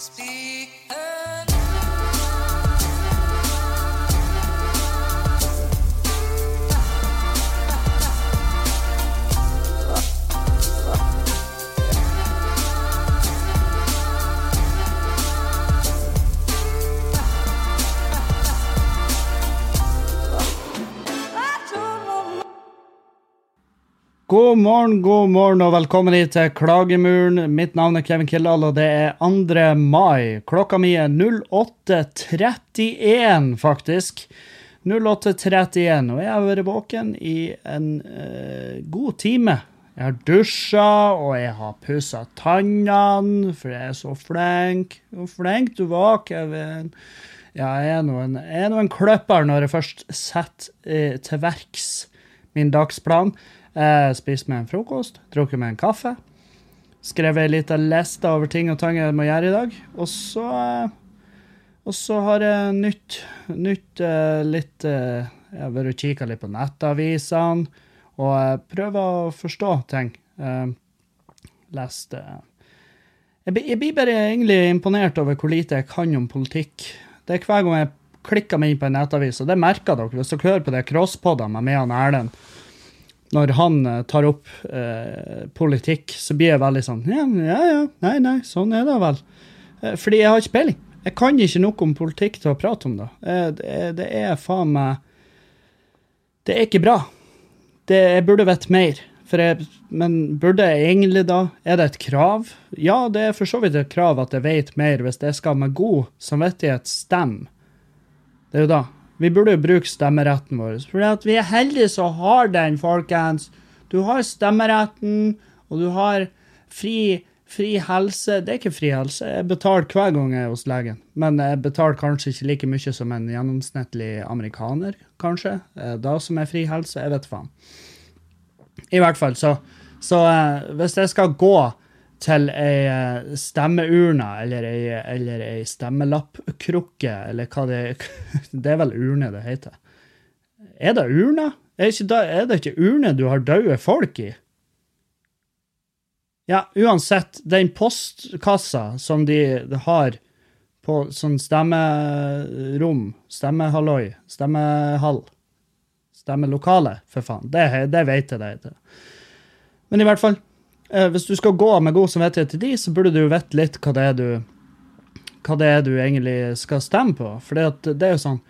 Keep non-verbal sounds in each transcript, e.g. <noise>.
Speak. God morgen, god morgen og velkommen hit til Klagemuren. Mitt navn er Kevin Kildahl, og det er 2. mai. Klokka mi er 08.31, faktisk. 08.31, og jeg har vært våken i en uh, god time. Jeg har dusja, og jeg har pussa tannene, for jeg er så flink. Hvor flink du var, Kevin. Ja, jeg er nå en, en kløpper når jeg først setter uh, til verks min dagsplan. Jeg spiste meg en frokost, drukket meg en kaffe. Skrevet ei lita liste over ting og tang jeg må gjøre i dag. Og så eh, Og så har jeg nytt, nytt uh, litt uh, Jeg har vært og kikka litt på nettavisene og prøver å forstå ting. leste lest jeg, jeg, blir bare egentlig imponert over hvor lite jeg kan om politikk. Det er hver gang jeg klikker meg inn på en nettavis, og det merker dere hvis dere hører på det crosspodene med meg og Erlend når han uh, tar opp eh, politikk, så blir jeg veldig sånn Ja, ja, ja. Nei, nei, sånn er det vel. Uh, fordi jeg har ikke peiling. Jeg kan ikke noe om politikk til å prate om det. det, det er faen meg Det er ikke bra. Det, jeg burde vite mer. Jeg, men burde jeg egentlig da? Er det et krav? Ja, det er for så vidt et krav at jeg vet mer hvis jeg skal med god samvittighet stemme. Det er jo da. Vi burde jo bruke stemmeretten vår. For vi er heldige som har den, folkens. Du har stemmeretten, og du har fri, fri helse. Det er ikke fri helse. Jeg betaler hver gang jeg er hos legen. Men jeg betaler kanskje ikke like mye som en gjennomsnittlig amerikaner, kanskje. Da som er fri helse. Jeg vet faen. I hvert fall, så, så eh, hvis jeg skal gå til ei eh, stemmeurne eller ei, eller ei stemmelappkrukke, eller hva det er. <laughs> Det er vel urne det heter. Er det urne? Er, er det ikke urne du har døde folk i? Ja, uansett, den postkassa som de har på sånn stemmerom, stemmehalloi, stemmehall, stemmelokale, for faen, det, det vet jeg det heter. Men i hvert fall, hvis du skal gå med god samvittighet til de, så burde du vite litt hva det er du hva det er du egentlig skal stemme på. For det, er jo sånn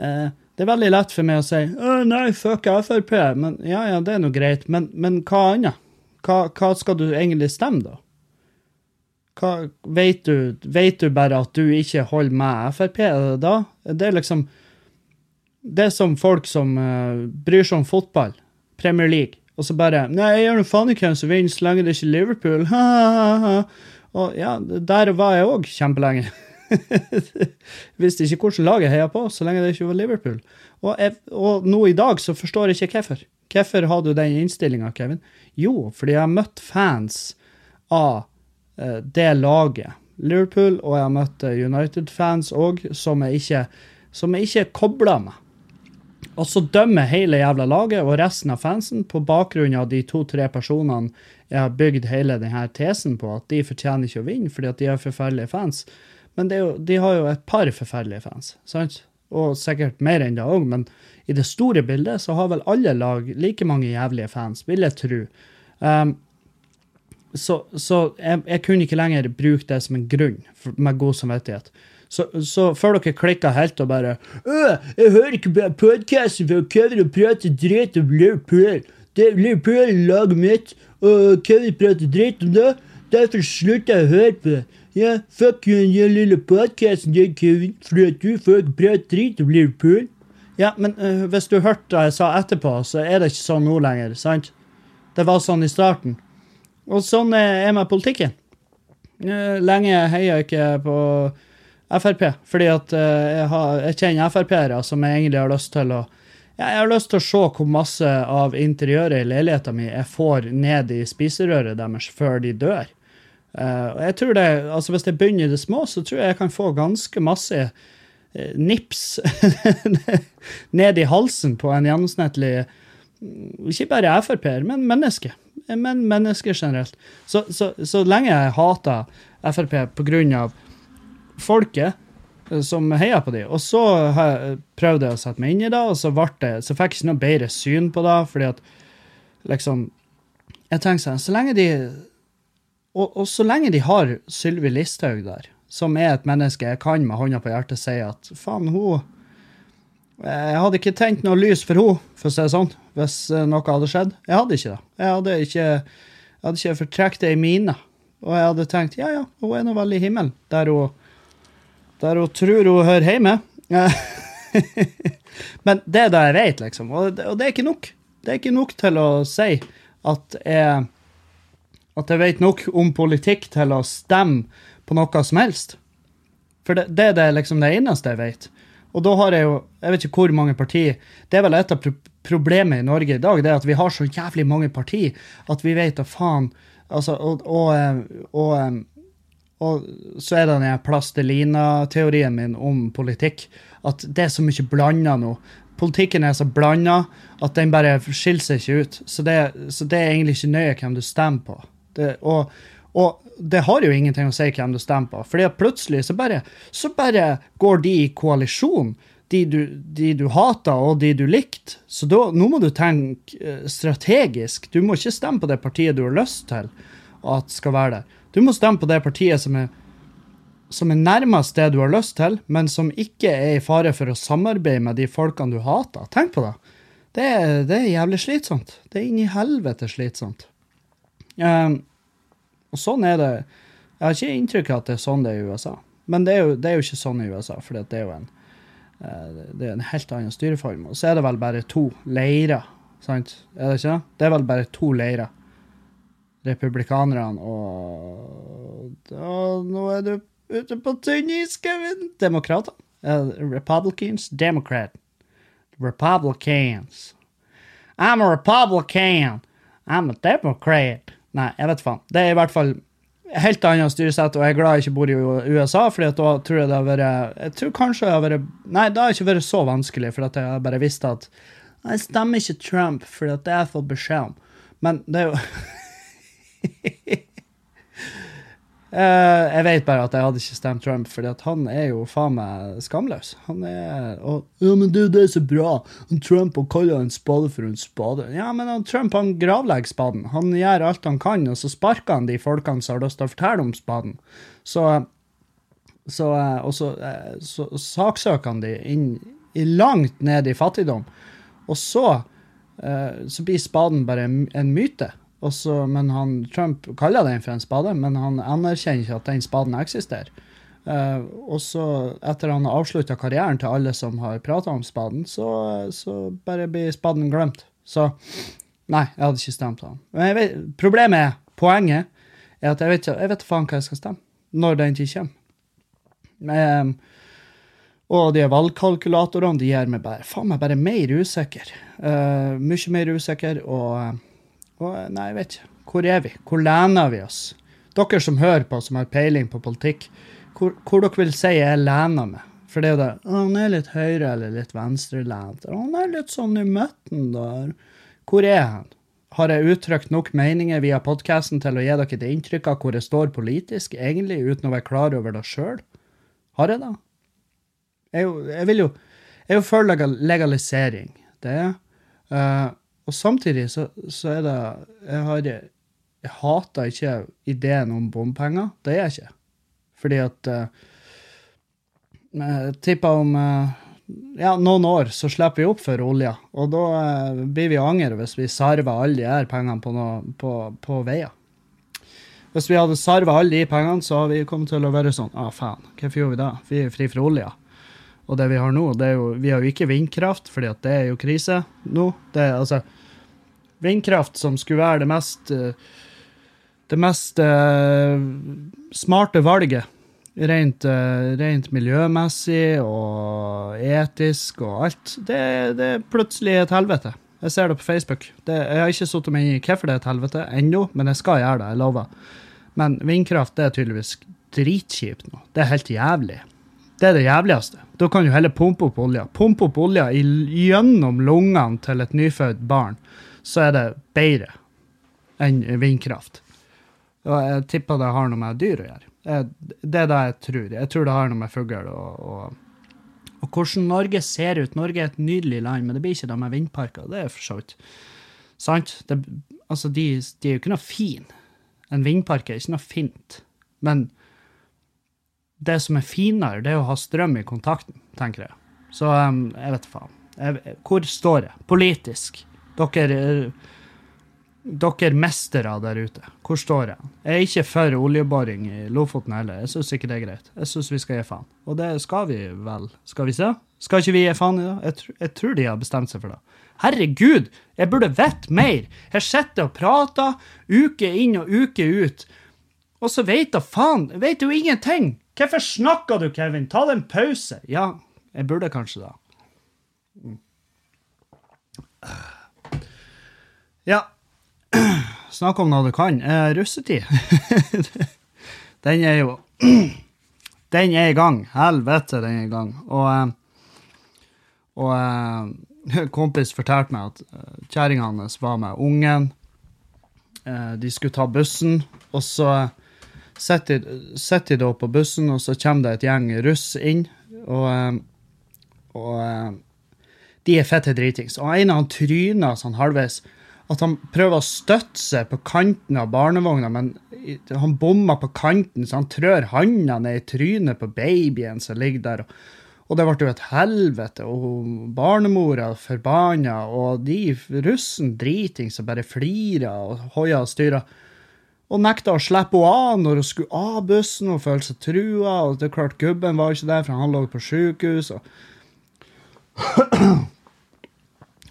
eh, Det er veldig lett for meg å si nei, fuck Frp. Men ja, ja, det er nå greit. Men, men hva annet? Hva, hva, skal du egentlig stemme, da? Hva, vet, du, vet du bare at du ikke holder med Frp da? Det er liksom Det er som folk som uh, bryr seg om fotball. Premier League. Og så bare Nei, jeg gjør nå faen ikke hvem som vinner, så lenge det ikke er Liverpool. Ha, ha, ha. Og ja, der var jeg òg kjempelenge. <laughs> Visste ikke hvilket lag jeg heia på, så lenge det ikke var Liverpool. Og, jeg, og, nå i dag så forstår jeg ikke hvorfor. Hvorfor har du den innstillinga, Kevin? Jo, fordi jeg har møtt fans av eh, det laget. Liverpool, og jeg har møtt uh, United-fans òg, som jeg ikke, som ikke kobler med. Og så dømmer hele jævla laget og resten av fansen på bakgrunn av de to-tre personene jeg har bygd hele denne tesen på, at de fortjener ikke å vinne fordi at de har forferdelige fans. Men jo, de har jo et par forferdelige fans, sant? Og sikkert mer enn det òg, men i det store bildet så har vel alle lag like mange jævlige fans, vil jeg tro. Um, så, så jeg, jeg, kunne ikke lenger bruke det som en grunn med god samvittighet. Så, så før dere klikker helt og bare 'Jeg hører ikke på podkasten for Kevin prater dritt om Liverpool'. Det er Liverpool-laget mitt, og Kevin prater dritt om det. Derfor slutter jeg å høre på det. Ja, fuck you den lille podkasten din, Kevin, fordi du folk prater dritt om Liverpool. Ja, men uh, hvis du hørte det jeg sa etterpå, så er det ikke sånn nå lenger, sant? Det var sånn i starten. Og sånn er med politikken. Lenge heier jeg ikke på Frp, fordi at uh, jeg, har, jeg, kjenner Frp-ere som jeg egentlig har lyst til å jeg har lyst til å se hvor masse av interiøret i leiligheten min jeg får ned i spiserøret deres før de dør. Og jeg tror det, altså Hvis jeg begynner i det små, så tror jeg jeg kan få ganske masse uh, nips <laughs> ned i halsen på en gjennomsnittlig mm, Ikke bare Frp-er, men menneske. Men mennesker generelt. Så, så, så lenge jeg hater Frp på grunn av folket eh, som heier på de. Og så prøvde jeg å sette meg inn i det, og så, det, så fikk jeg ikke noe bedre syn på det, fordi at liksom Jeg tenker sånn, så lenge de og, og så lenge de har Sylvi Listhaug der, som er et menneske jeg kan med hånda på hjertet si at faen, hun Jeg hadde ikke tent noe lys for henne, for å si det sånn, hvis eh, noe hadde skjedd. Jeg hadde ikke det. Jeg hadde ikke, ikke fortrukket det i mine. Og jeg hadde tenkt ja, ja, hun er nå vel i himmelen, der hun, der hun tror hun hører hjemme. <laughs> Men det er det jeg vet, liksom. Og det, og det er ikke nok. Det er ikke nok til å si at jeg at jeg vet nok om politikk til å stemme på noe som helst. For det, det er liksom det eneste jeg vet. Og da har jeg jo Jeg vet ikke hvor mange partier Det er vel et av pro problemet i Norge i dag, det er at vi har så jævlig mange partier at vi vet da faen Altså, og, og, og, og, eh, og så er det den plastelina-teorien min om politikk. At det er så mye blanda nå. Politikken er så blanda at den bare skiller seg ikke ut. Så det, så det er egentlig ikke nøye hvem du stemmer på. Det, og, og, det har jo ingenting å si hvem du stemmer på, fordi plutselig så bare, så bare går de i koalisjon. De du, de du hater, og de du likte. Så da, nå må du tenke eh, strategisk. Du må ikke stemme på det partiet du har lyst til at skal være der. Du må stemme på det partiet som er, som er nærmest det du har lyst til, men som ikke er i fare for å samarbeide med de folkene du hater. Tenk på det. Det det er jævlig slitsomt. Det er inni helvete slitsomt. Um, og sånn er det. Jeg har ikke inntrykk av at det er sånn det er i USA. Men det er jo, det er jo ikke sånn i USA, for det er jo en, uh, det er en helt annen styreform. Og så er det vel bare to leirer, sant? Er det ikke det? Det er vel bare to leirer. Republikanerne og da, Nå er du ute på tynn is, Kevin. Demokratene. Uh, Republicans. Democrat. Republicans. I'm a Republican. I'm a Democrat. Nei, jeg vet faen. Det er i hvert fall helt annet styresett, og jeg er glad jeg ikke bor i USA, for da tror jeg det har vært Jeg tror kanskje det har vært Nei, det har ikke vært så vanskelig, for jeg har bare visst at jeg stemmer ikke Trump, for det er for beskjed om. Men det er jo <laughs> Uh, <laughs> jeg vet bare at jeg hadde ikke stemt Trump, fordi han er jo faen meg skamløs. Han er og, Ja, men du, det er så bra. Trump og kaller en spade for en spade. Ja, men han, Trump han gravlegger spaden. Han gjør alt han kan, og så sparker han de folkene som har lyst til å fortelle om spaden. Så, så eh, Og så, eh, så, saksøker han de inn langt ned i fattigdom. Og så, så blir spaden bare en myte. Også, men han, Trump kaller den for en spade, men han anerkjenner ikke at den spaden eksisterer. Uh, og så, etter han har avslutta karrieren til alle som har prata om spaden, så, så, bare blir spaden glemt. Så nei, jeg hadde ikke stemt på han. Men vet, problemet er, poenget, er at jeg vet, jeg vet faen hva jeg skal stemme når den tid kommer. Men, og de valgkalkulatorene de gjør meg bare faen meg bare mer usikker. Uh, mye mer usikker. og nei, jeg vet ikke. Hvor er vi? Hvor lener vi oss? Dere som hører på, som har peiling på politikk, hvor, hvor dere vil si jeg lener meg? For det er jo det Han er litt høyre eller litt venstrelent. Han er litt sånn i midten der. Hvor er han? Har jeg uttrykt nok meninger via podkasten til å gi dere et inntrykk av hvor jeg står politisk, egentlig, uten å være klar over det sjøl? Har jeg det? Jeg, jeg, vil jo Jeg er jo for legalisering. Det er uh, og samtidig så, så er det Jeg, har, jeg hater ikke ideen om bompenger. Det er jeg ikke. Fordi at uh, Jeg tipper om uh, ja, noen år så slipper vi opp for olja. Og da uh, blir vi angre hvis vi sarver alle de her pengene på, noe, på, på veier. Hvis vi hadde sarvet alle de pengene, så hadde vi kommet til å være sånn ah, faen, hvorfor gjorde vi det? Vi er fri for olja. Og det vi har nå, det er jo Vi har jo ikke vindkraft, fordi at det er jo krise nå. Det er altså vindkraft som skulle være det mest eh, det mest uh, smarte valget. Rent, uh, rent, miljømessig og etisk og alt. Det, det, er plutselig et helvete. Jeg ser det på Facebook. Det, jeg har ikke satt meg inn i hvorfor det er et helvete ennå, men jeg skal gjøre det. Jeg lover. Men vindkraft det er tydeligvis dritkjipt nå. Det er helt jævlig. Det er det jævligste. Da kan du heller pumpe opp olja. Pumpe opp olja gjennom lungene til et nyfødt barn så er det bedre enn vindkraft. Og jeg tipper det har noe med dyr å gjøre. Det er det jeg tror. Jeg tror det har noe med fugl og, og, og hvordan Norge ser ut. Norge er et nydelig land, men det blir ikke det med vindparker. Det er for så vidt sant. Det, altså, de, de er jo ikke noe fin. En vindpark er ikke noe fint. Men det som er finere, det er å ha strøm i kontakten, tenker jeg. Så um, jeg vet faen. Jeg, hvor står jeg? Politisk. Dere dere mestere der ute, hvor står jeg? Jeg er ikke for oljeboring i Lofoten heller. Jeg syns ikke det er greit. Jeg syns vi skal gi faen. Og det skal vi vel. Skal vi se? Skal ikke vi gi faen i det? Jeg, tr jeg tror de har bestemt seg for det. Herregud, jeg burde vite mer! Jeg sitter og prater uke inn og uke ut, og så vet da faen Vet jo ingenting! Hvorfor snakker du, Kevin? Ta deg en pause. Ja, jeg burde kanskje da. Ja, Snakk om noe du kan. Eh, russetid. <laughs> den er jo <clears throat> Den er i gang. Helvete, den er i gang. Og, eh, og eh, kompis fortalte meg at eh, kjerringa hans var med ungen. De skulle ta bussen, og så sitter de da på bussen, og så kommer det et gjeng russ inn. Og, eh, og de er fette dritings. Og en av han tryner sånn halvveis at han prøver å støtte seg på kanten av barnevogna, men han bommer på kanten, så han trør handa ned i trynet på babyen som ligger der. Og det ble jo et helvete, og barnemora forbanna, og de russen driting som bare flirer og hoier og styra. Og nekta å slippe henne av når hun skulle av bussen og følte seg trua. Og det er klart, gubben var ikke der, for han lå på sjukehus. Og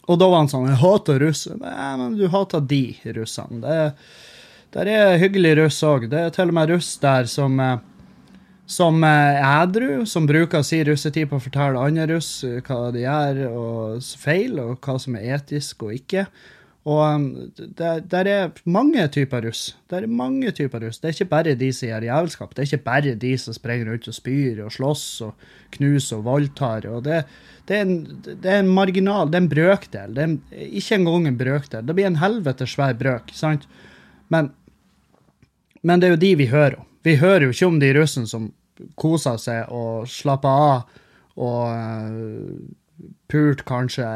og da var han sånn Jeg hater russer. Nei, men du hater de russene. Det, der er hyggelig russ òg. Det er til og med russ der som eh, som ædru, som bruker si russetid på å fortelle andre russ hva de gjør og feil, og hva som er etisk og ikke. Og um, der, der er mange typer russ. Det er mange typer russ. Det er ikke bare de som gjør jævelskap. Det er ikke bare de som springer rundt og spyr og slåss og knuser og voldtar. og det det er, en, det er en marginal, det er en brøkdel. Det er ikke engang en brøkdel. Det blir en helvete svær brøk. sant? Men, men, det er jo de vi hører om. Vi hører jo ikke om de russene som koser seg og slapper av og uh, pult kanskje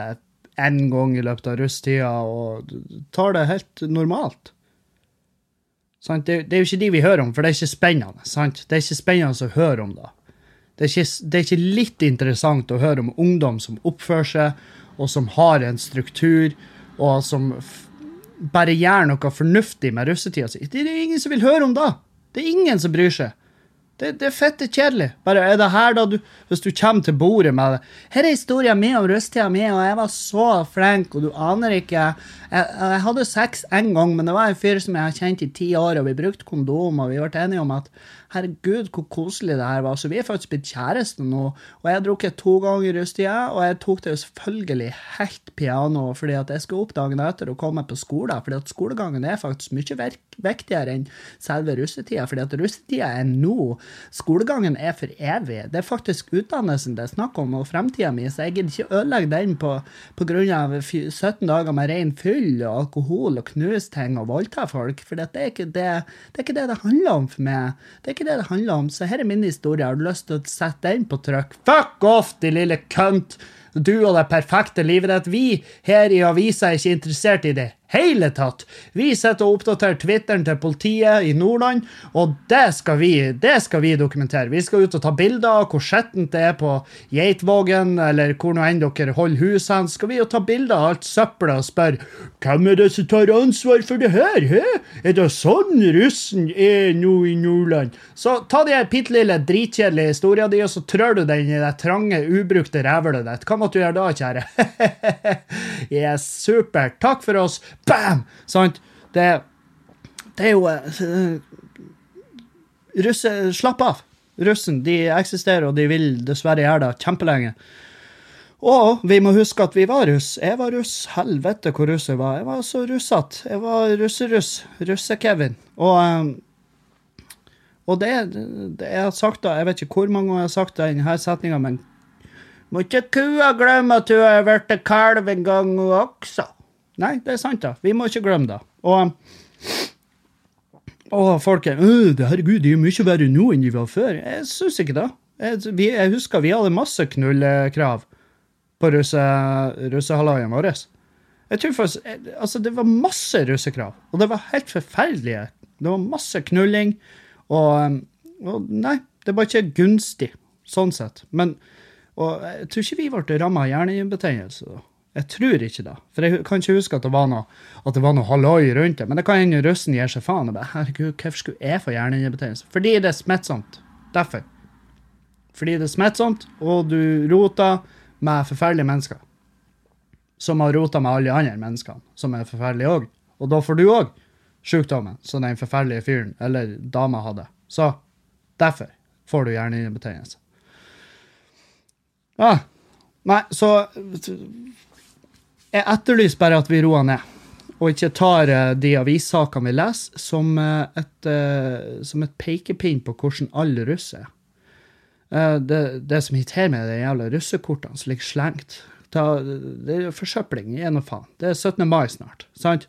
én gang i løpet av russetida og tar det helt normalt. Sant? Det, det, er jo ikke de vi hører om, for det er ikke spennende. Sant? Det er ikke spennende å høre om det. Det er, ikke, det er ikke litt interessant å høre om ungdom som oppfører seg, og som har en struktur, og som bare gjør noe fornuftig med russetida si. Det er ingen som vil høre om det. Det er ingen som bryr seg. Det, det er fette kjedelig. Bare er det her da du Hvis du kommer til bordet med det Her er historien min om rusttida mi, og jeg var så flink, og du aner ikke Jeg, jeg hadde sex én gang, men det var en fyr som jeg har kjent i ti år, og vi brukte kondom, og vi ble enige om at herregud, hvor koselig det her var. Så vi er faktisk blitt kjærester nå. Og jeg har drukket to ganger i russetida, og jeg tok det jo selvfølgelig helt piano fordi at jeg skulle opp dagen etter og komme på skolen. fordi at skolegangen er faktisk mye viktigere enn selve russetida. fordi at russetida er nå. Skolegangen er for evig. Det er faktisk utdannelsen det er snakk om, og fremtida mi, så jeg gidder ikke ødelegge den på, på grunn av 17 dager med rein fyll og alkohol og knuse ting og voldta folk. For det det, det er ikke det det handler om for meg. Det er ikke ikke det det handler om. Så her er min historie. Har du lyst til å sette den på trykk? Fuck off, de lille kønt! Du og det perfekte livet ditt. Vi her i avisa er ikke interessert i det hele tatt. Vi sitter og oppdaterer Twitteren til politiet i Nordland, og det skal vi, det skal vi dokumentere. Vi skal ut og ta bilder av hvor skjettent det er på Geitvågen, eller hvor nå enn dere holder hus hen. Skal vi jo ta bilder av alt søppelet og spørre hvem er det som tar ansvar for det her, he? Er det sånn russen er nå i Nordland? Så ta de bitte lille dritkjedelige historiene di, og så trør du den i det trange, ubrukte rævhølet ditt. Hva måtte du gjøre da, kjære? <laughs> yes, supert. Takk for oss. Bam! Sant? Det, det er jo uh, Russe, Slapp av. Russen de eksisterer, og de vil dessverre gjøre det kjempelenge. Og vi må huske at vi var russ. Jeg var russ. Helvete hvor russ jeg var. Jeg var så russete. Jeg var russeruss. Russe-Kevin. Og, um, og det, det, jeg har sagt da, jeg vet ikke hvor mange ganger jeg har sagt det i denne setninga, men må ikke kua glemme at hun har blitt kalv en gang også. Nei, det er sant, da. Vi må ikke glemme det. Og, å, folk er «Øh, det- herregud, de er mye verre nå enn de var før. Jeg syns ikke det. Jeg, vi, jeg husker vi hadde masse knullekrav på russe, vår. Jeg tror faktisk, altså Det var masse russekrav, og det var helt forferdelige. Det var masse knulling, og, og Nei, det var ikke gunstig, sånn sett. Men og jeg tror ikke vi ble ramma av hjernebetennelse. da. Jeg tror ikke det. For jeg kan ikke huske at det var noe, at noe halloi rundt det. Men det kan hende russen gir seg faen. og bare, Herregud, hvorfor skulle jeg få hjernehinnebetennelse? Fordi det er smittsomt. Derfor. Fordi det er smittsomt, og du roter med forferdelige mennesker. Som har rota med alle de andre menneskene, som er forferdelige òg. Og da får du òg sykdommen som den forferdelige fyren eller dama hadde. Så derfor får du hjernehinnebetennelse. Ja. Nei, så Jeg etterlyser bare at vi roer ned. Og ikke tar eh, de avissakene vi leser, som, eh, et, eh, som et pekepinn på hvordan alle russ er. Det, det som irriterer meg, er de jævla russekortene som ligger slengt. Det er forsøpling, gi nå faen. Det er 17. mai snart, sant?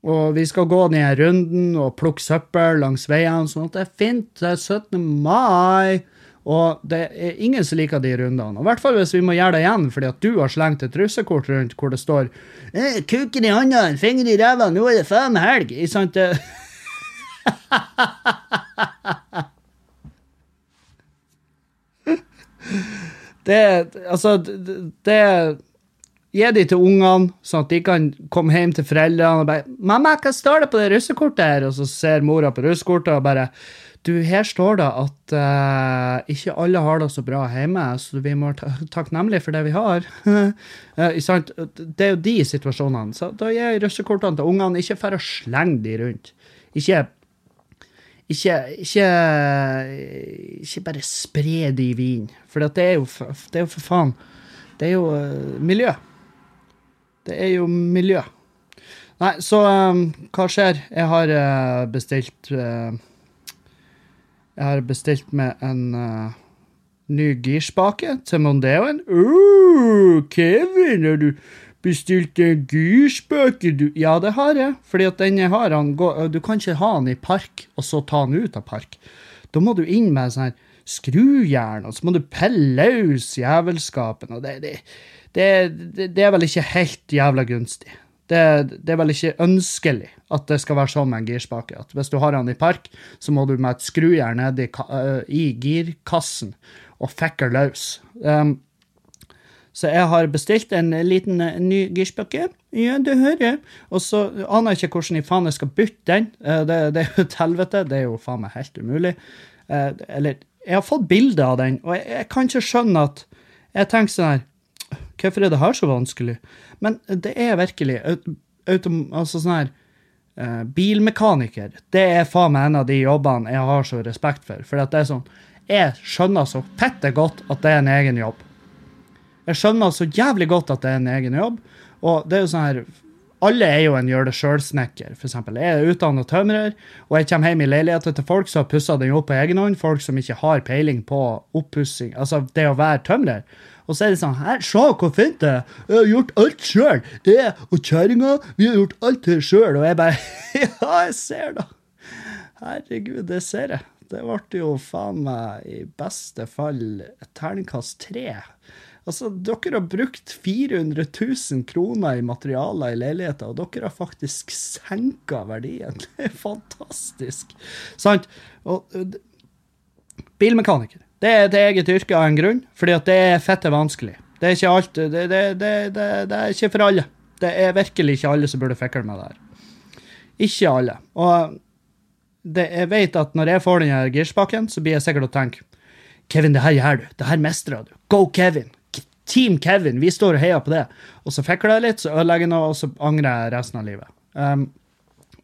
Og vi skal gå ned runden og plukke søppel langs veiene, sånn at det er fint. Det er 17. mai. Og det er ingen som liker de rundene. Og I hvert fall hvis vi må gjøre det igjen fordi at du har slengt et russekort rundt hvor det står eh, 'Kuken i handa, finger i ræva, nå er det faen meg helg'. Ikke sant? Det- <laughs> Det Altså, det, det Gi de til ungene, sånn at de kan komme hjem til foreldrene og bare 'Mamma, hva står det på det russekortet her?' Og så ser mora på russekortet og bare 'Du, her står det at uh, ikke alle har det så bra hjemme, så vi må være ta takknemlige for det vi har'. <laughs> Eh? Det er jo de situasjonene. Så da gir jeg russekortene til ungene, ikke for å slenge de rundt. Ikke ikke, ikke, ikke bare spre de i vin, for det er, jo, det er jo for faen Det er jo uh, miljø. Det er jo miljø. Nei, så um, hva skjer? Jeg har uh, bestilt eh, Jeg har bestilt meg en uh, ny girspake til Mondeoen. Uh, Kevin, har du bestilt en girspake? Du? Ja, det har jeg. Fordi at den jeg har, han går, du kan ikke ha den i park, og så ta den ut av park. Da må du inn med sånn her skrujern, og så må du pelle løs jævelskapen. og det, det, det, det er vel ikke helt jævla gunstig. Det, det er vel ikke ønskelig at det skal være sånn med en girspake. At hvis du har den i park, så må du med et skrujern ned i, øh, i girkassen og fekke løs. Um, så jeg har bestilt en liten eh, ny girspake. Ja, det hører jeg. Og så aner jeg ikke hvordan i faen jeg skal bytte den. Eh, Det, det er jo et helvete. Det er jo faen meg helt umulig. Eh, Eller, jeg har fått bilde av den, og jeg, jeg kan ikke skjønne at Jeg tenker sånn her Hvorfor er det her så vanskelig? Men det er virkelig autom, altså sånn her eh, Bilmekaniker, det er faen meg en av de jobbene jeg har så respekt for. For det er sånn Jeg skjønner så fette godt at det er en egen jobb. Jeg skjønner så jævlig godt at det er en egen jobb. Og det er jo sånn her Alle er jo en gjør det sjøl-snekker, f.eks. Jeg er utdanna tømrer, og jeg kommer hjem i leiligheten til folk som har pussa den opp på egen hånd, folk som ikke har peiling på oppussing, altså det å være tømrer. Og så er det sånn Her, se hvor fint det er! Jeg har gjort alt sjøl! Det og kjerringa, vi har gjort alt det sjøl. Og jeg bare <laughs> Ja, jeg ser det! Herregud, det ser jeg. Det ble jo faen meg i beste fall terningkast tre. Altså, dere har brukt 400 000 kroner i materialer i leiligheten, og dere har faktisk senka verdien. <laughs> Det er fantastisk. Sant? Og, øh, bilmekaniker. Det er et eget yrke av en grunn, fordi at det er fette vanskelig. Det er ikke alt, det, det, det, det, er ikke for alle. Det er virkelig ikke alle som burde fikle med det her. Ikke alle. Og jeg vet at når jeg får den her girspaken, så blir jeg sikkert å tenke Kevin, det her gjør du. Det her mestrer du. Go, Kevin. Team Kevin. Vi står og heier på det. Og så fikler jeg litt, så ødelegger jeg noe, og så angrer jeg resten av livet. Um,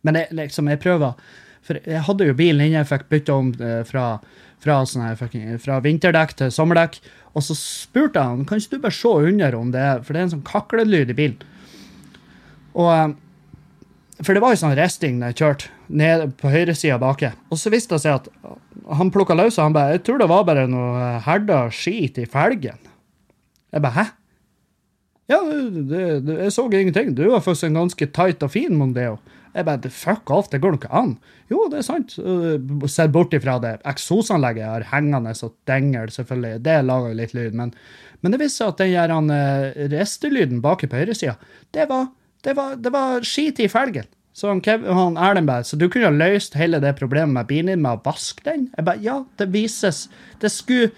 men jeg, liksom, jeg prøver For jeg hadde jo bilen inne, jeg fikk bytta om eh, fra, fra, sånn fucking- fra vinterdekk til sommerdekk. Og så spurte jeg han kan ikke du bare se under om det er For det er en sånn kaklelyd i bilen. Og um, For det var jo sånn resting da jeg kjørte ned på høyresida baki. Og så viste det seg at han plukka løs, og han bare Jeg tror det var bare noe herda skit i felgen. Jeg bare Hæ? Ja, det, det, jeg så ingenting. Du var faktisk en ganske tight og fin Mondeo. Jeg bare fuck off, det går nå ikke an. Jo, det er sant. Uh, Sett bort ifra det eksosanlegget jeg har hengende og dengel, selvfølgelig. Det lager jo litt lyd. Men, men det viste seg at den der, uh, restelyden baki på høyresida, det det det var skit i felgen. Så han, han Erlend bare, så du kunne ha løst hele det problemet med bilen din med å vaske den? Jeg bare, ja, det vises. Det skulle,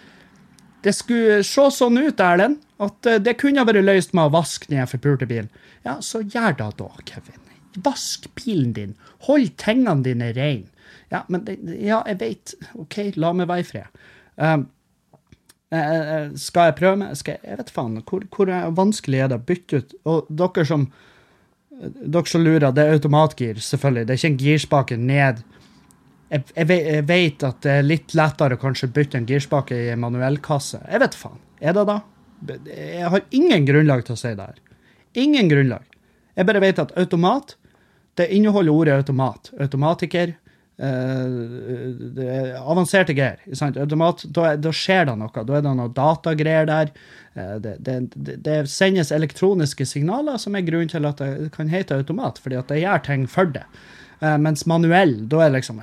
det skulle se sånn ut, Erlend, at uh, det kunne ha vært løst med å vaske den forpulte bilen. Ja, så gjør det da, Kevin. Vask bilen din. Hold tingene dine reine. Ja, men ja, jeg vet. OK, la meg være i fred. Um, eh, skal jeg prøve meg? Skal jeg, jeg vet faen. Hvor, hvor vanskelig er det å bytte ut Og dere som dere som lurer, det er automatgir, selvfølgelig. Det er ikke en girspake ned. Jeg, jeg, jeg, vet at det er litt lettere å kanskje bytte en girspake i en manuellkasse. Jeg vet faen. Er det da? Jeg har ingen grunnlag til å si det her. Ingen grunnlag. Jeg bare vet at automat det inneholder ordet automat. Automatiker. Uh, avanserte greier. Automat, da, da, skjer det noe. Da er det noe datagreier der. Uh, det, det, det, sendes elektroniske signaler, som er grunnen til at det kan hete automat, fordi at det gjør ting for det. Uh, mens manuell, da er det liksom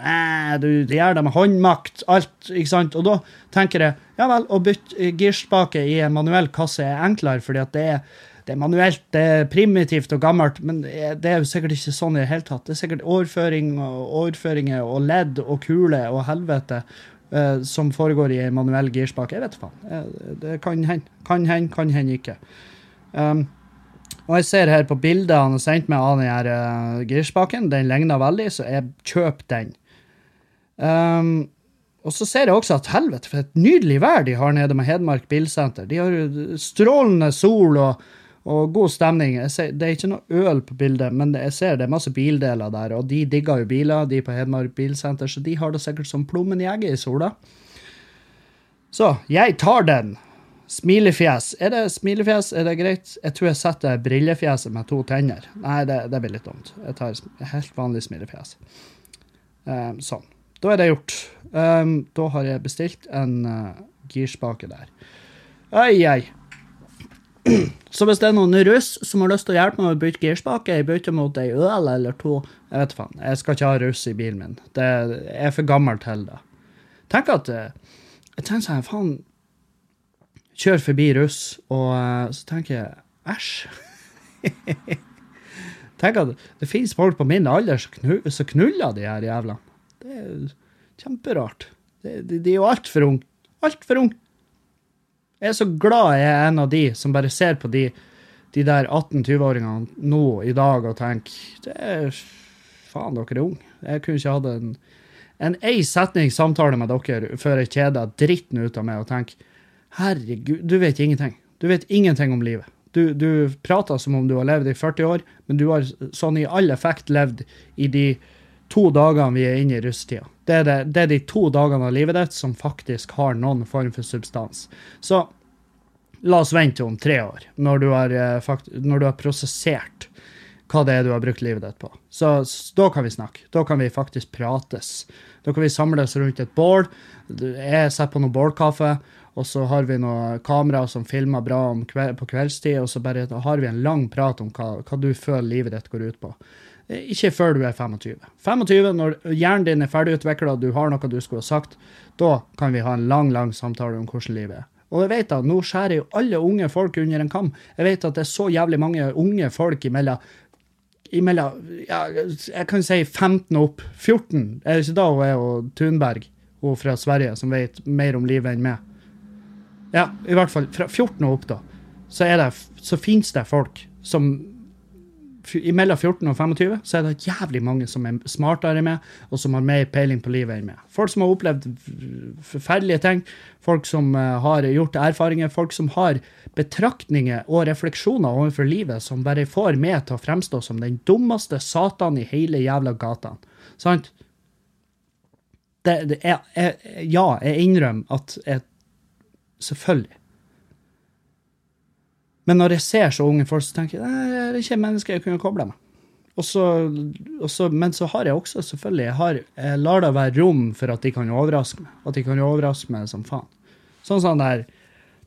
du, det gjør det med håndmakt, alt. ikke sant? Og da tenker jeg ja vel, å bytte girspake i en manuell kasse er enklere, fordi at det er det er manuelt, det er primitivt og gammelt, men det er jo sikkert ikke sånn i det hele tatt. Det er sikkert overføring og overføringer og ledd og kule og helvete uh, som foregår i en manuell girspak. Jeg vet faen. Uh, det kan hende. Kan hende, kan hende ikke. Um, og jeg ser her på bildet han har sendt meg av den her uh, girspaken, den ligner veldig, så jeg kjøper den. Um, og så ser jeg også at helvete, for et nydelig vær de har nede med Hedmark Bilsenter. De har strålende sol og og god stemning. Ser, det er ikke noe øl på bildet, men jeg ser det er masse bildeler der. Og de digger jo biler, de på Hedmark Bilsenter, så de har det sikkert som plommen i egget i sola. Så jeg tar den. Smilefjes. Er det smilefjes? Er det greit? Jeg tror jeg setter brillefjeset med to tenner. Nei, det, det blir litt dumt. Jeg tar helt vanlig smilefjes. Um, sånn. Da er det gjort. Um, da har jeg bestilt en uh, girspake der. Oi, oi. <clears throat> Så hvis det er noen russ som har lyst til å hjelpe meg å bytte girspake, jeg bytter mot ei øl eller to Jeg vet faen. Jeg skal ikke ha russ i bilen min. Det jeg er for gammel til det. Tenk at eh, Jeg tenker sånn, faen Kjør forbi russ, og eh, så tenker jeg æsj. <laughs> Tenk at det finnes folk på min alder som knuller de her jævlene. Det er kjemperart. De, de, de er jo altfor unge. Altfor unge. Jeg er så glad jeg er en av de som bare ser på de, de der 18-20-åringene nå i dag og tenker det er Faen, dere er unge. Jeg kunne ikke hatt en en ei setning samtale med dere før jeg kjeder dritten ut av meg og tenker herregud, du vet ingenting. Du vet ingenting om livet. Du, du prater som om du har levd i 40 år, men du har sånn i all effekt levd i de to dagene vi er inne i russetida. Det det, det er de to dagene av livet ditt som faktisk har noen form for substans. Så la oss vente om tre år, når du har, eh, når du har prosessert hva det er du har brukt livet ditt på. Så, så, da kan vi snakke. Da kan vi faktisk prates. Da kan vi samles rundt et bål. Jeg setter på noe bålkaffe, og så har vi noen kameraer som filmer bra kveld, på kveldstid, og så bare har vi en lang prat om hva, hva du føler livet ditt går ut på. Ikke før du er 25. 25, Når hjernen din er ferdigutvikla du har noe du skulle ha sagt, da kan vi ha en lang lang samtale om hvordan livet er. Og jeg vet at Nå skjærer jo alle unge folk under en kam. Jeg vet at det er så jævlig mange unge folk imellom, imellom ja, jeg kan si 15 opp. 14. Er det ikke da hun er og Thunberg, hun fra Sverige, som vet mer om livet enn meg? Ja, i hvert fall fra 14 og opp, da. Så, er det, så finnes det folk som mellom 14 og 25 så er det jævlig mange som er smartere enn meg, og som har mer peiling på livet enn meg. Folk som har opplevd forferdelige ting, folk som uh, har gjort erfaringer, folk som har betraktninger og refleksjoner overfor livet som bare får meg til å fremstå som den dummeste satan i hele jævla gata. Sant? Det, det er, jeg, ja, jeg innrømmer at jeg Selvfølgelig. Men når jeg ser så unge folk, så tenker jeg det er ikke mennesker jeg kunne koble meg. Og så, og så, men så har jeg også selvfølgelig jeg, har, jeg lar det være rom for at de kan overraske meg. At de kan overraske meg som faen. Sånn som der,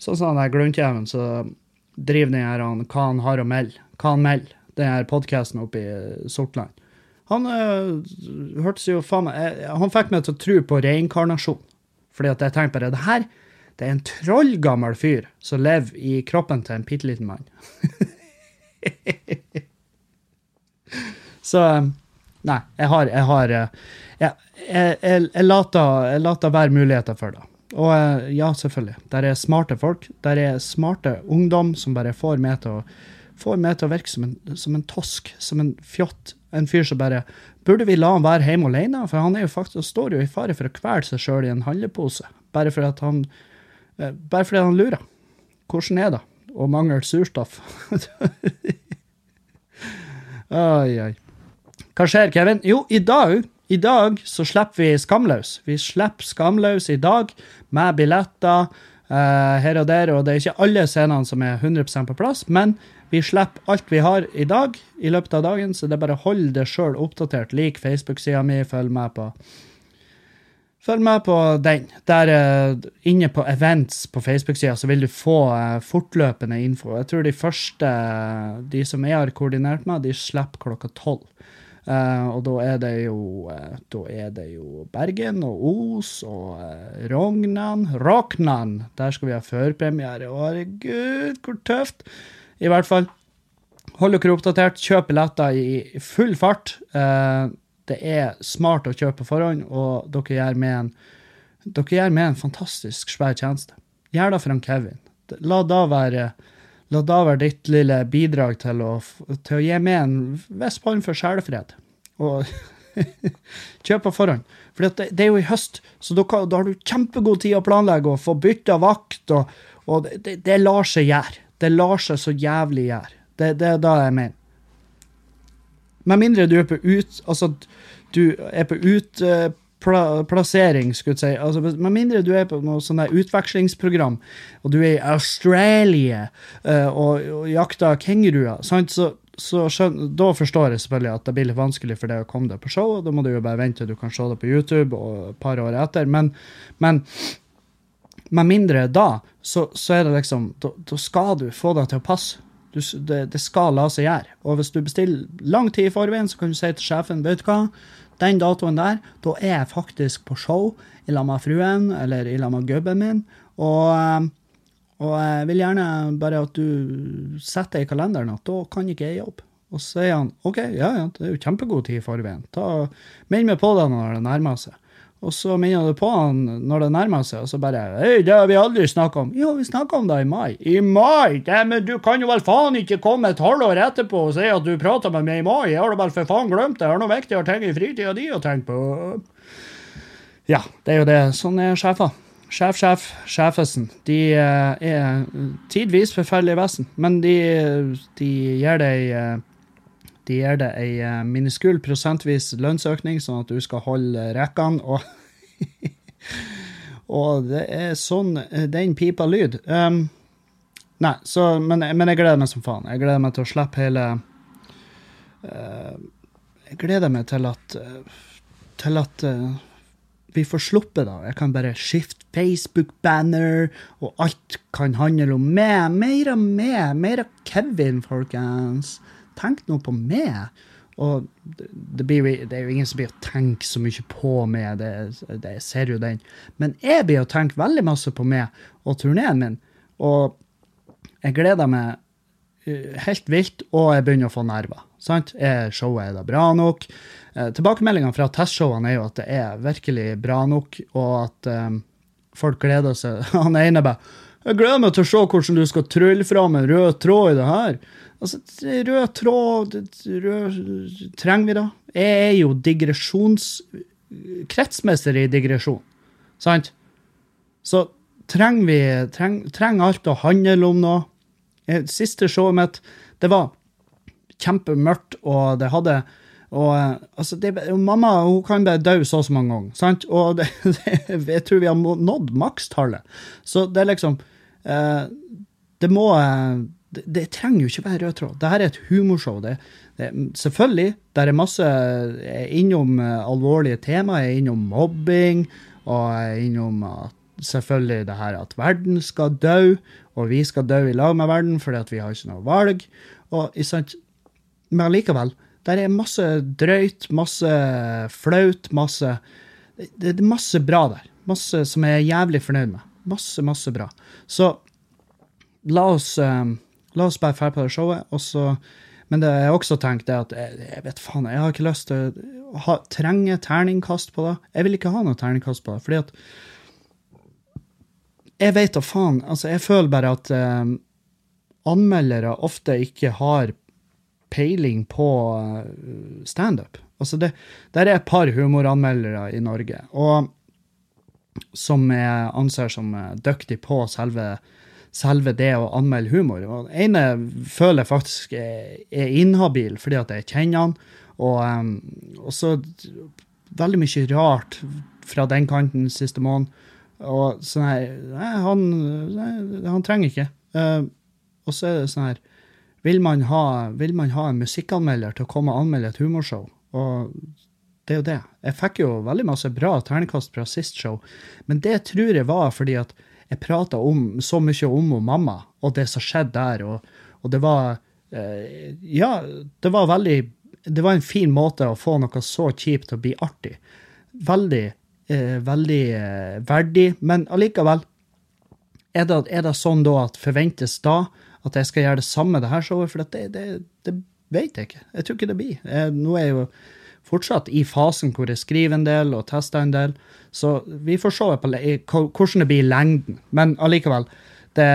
sånn som der gluntjeven, som driver den her Hva han har å melde. Hva han melder. Den her podkasten oppe i Sortland. Han øh, hørtes jo faen meg Han fikk meg til å tro på reinkarnasjon. Fordi at jeg tenkte bare det her det er en trollgammel fyr som lever i kroppen til en bitte liten mann. <laughs> Så øh, Nei, jeg har Jeg, har, øh, jeg, jeg, jeg, later, jeg later være muligheter for det. Og øh, ja, selvfølgelig. Der er smarte folk. Der er smarte ungdom som bare får meg til å får meg til å virke som en, som en tosk, som en fjott. En fyr som bare Burde vi la han være hjemme alene? For han er jo faktisk, står jo i fare for å kvele seg sjøl i en handlepose. Bare fordi at han eh, Bare fordi han lurer. Hvordan er det Og mangler surstoff? <laughs> Oi, oi. Hva skjer, Kevin? Jo, i dag, i dag så slipper vi Skamløs. Vi slipper Skamløs i dag med billetter uh, her og der, og det er ikke alle scenene som er 100 på plass, men vi slipper alt vi har i dag i løpet av dagen, så det er bare å holde det sjøl oppdatert. Lik Facebook-sida mi, følg med på Følg med på den. Der eh, inne på events på Facebook-sida så vil du få eh, fortløpende info. Jeg tror de første, de som jeg har koordinert med, de slipper klokka tolv. Eh, og da er det jo eh, Da er det jo Bergen og Os og Rognan Rognan. Der skal vi ha førpremiere. Å, Herregud, hvor tøft! I hvert fall. Hold dere oppdatert. Kjøp billetter i full fart. Eh, det er smart å kjøpe på forhånd, og dere gjør med en, gjør med en fantastisk svær tjeneste. Gjør det for han Kevin. La da være La da være ditt lille bidrag til å, til å gi med en viss form for sjelefred. Og <laughs> kjøp på forhånd. For det, det er jo i høst, så da, da har du kjempegod tid å planlegge og få bytta vakt, og, og det, det, det lar seg gjøre. Det lar seg så jævlig gjøre. Det, det er da jeg mener. Med mindre du er på ut... Altså, du er på utplassering, skulle jeg si. Altså, med mindre du er på noe sånn der utvekslingsprogram, og du er i Australia uh, og, og jakter kenguruer, så, så skjønner, da forstår jeg selvfølgelig at det blir litt vanskelig for deg å komme deg på show, da må du jo bare vente til du kan se det på YouTube og et par år etter. Men, men med mindre da, så, så er det liksom da skal du få deg til å passe. Du, det, det skal la seg gjøre. Og hvis du bestiller lang tid i forveien, så kan du si til sjefen vet du hva, den datoen der, da er jeg faktisk på show i lag med fruen eller i lag med gubben min. Og, eh, og jeg vil gjerne bare at du setter i kalenderen at da kan ikke jeg jobbe. Og så sier han OK, ja ja, det er jo kjempegod tid i forveien. Minn meg på det når det nærmer seg. Og så minner du på han når det nærmer seg, og så bare Hei, det har vi aldri snakka om. Jo, vi snakka om det i mai. I mai? Det, men du kan jo vel faen ikke komme et halvår etterpå og si at du prata med meg i mai. Jeg har da vel for faen glemt det. Jeg har noe viktigere ting i fritida di å tenke på. Ja, det er jo det. Sånn er sjefer. Sjef, sjef, sjefesen. De eh, er tidvis forferdelige vesen, men de, de gir deg de gir deg ei eh, miniskul prosentvis lønnsøkning, sånn at du skal holde rekkene. Og, <laughs> og det er sånn eh, den pipa lyd. Um, nei, så, men, men jeg gleder meg som faen. Jeg gleder meg til å slippe hele uh, Jeg gleder meg til at til at uh, vi får sluppet da. Jeg kan bare skifte Facebook-banner, og alt kan handle om meg. Mer av meg. Mer av Kevin, folkens. Tenk nå på meg. Og det, blir, det er jo ingen som blir å tenke så mye på meg, det, det ser jo den. Men jeg blir å tenke veldig masse på meg og turneen min. Og jeg gleder meg eh, helt vilt, og jeg begynner å få nerver. Sant? Er showet da bra nok? Eh, Tilbakemeldingene fra testshowene er jo at det er virkelig bra nok, og at eh, folk gleder seg. <laughs> Han ene bare 'Jeg gleder meg til å se hvordan du skal trylle fram en rød tråd i det her'. Altså, rød tråd rød, Trenger vi det? Jeg er jo digresjons... Kretsmester i digresjon, sant? Så trenger vi treng, trenger alt å handle om noe. Siste showet mitt, det var kjempemørkt, og det hadde og altså, det, Mamma hun kan bare dø så og så mange ganger, sant? Og det, <laughs> det, jeg tror vi har nådd makstallet. Så det er liksom eh, Det må eh, det, det trenger jo ikke være rød tråd. Dette er et humorshow. Det, det, selvfølgelig, der er masse er innom eh, alvorlige temaer, er innom mobbing, og innom at selvfølgelig det her at verden skal dø, og vi skal dø i lag med verden fordi at vi har ikke noe valg. Og? Men allikevel, Der er masse drøyt, masse flaut, masse det er masse bra der. Masse som jeg er jævlig fornøyd med. Masse, masse bra. Så la oss, um, la oss bare dra på det showet, og så Men det jeg også tenkt, er at jeg, jeg vet faen, jeg har ikke lyst til å trenge terningkast på det. Jeg vil ikke ha noe terningkast på det, fordi at Jeg vet da faen. Altså, jeg føler bare at eh, anmeldere ofte ikke har peiling på uh, standup. Altså det, der er et par humoranmeldere i Norge, og som jeg anser som uh, dyktig på selve, selve det å anmelde humor. Og den ene føler jeg faktisk er, inhabil fordi at jeg kjenner han, og, um, og så veldig mye rart fra den kanten siste måned. Og sånn her Nei, han, nei, han trenger ikke. Uh, og så er det sånn her vil man, ha, vil man ha en musikkanmelder til å komme og anmelde et humorshow? Og det er jo det. Jeg fikk jo veldig masse bra ternekast fra sist show, men det tror jeg var fordi at jeg prata så mye om og mamma og det som skjedde der, og, og det var eh, Ja, det var veldig Det var en fin måte å få noe så kjipt til å bli artig. Veldig, eh, veldig eh, verdig, men allikevel er det, er det sånn da at forventes da at jeg skal gjøre det samme det her showet, for det, det, det, vet jeg ikke. Jeg tror ikke det blir. Jeg, nå er jeg jo fortsatt i fasen hvor jeg skriver en del og tester en del, så vi får se hvordan det blir i lengden. Men allikevel, det,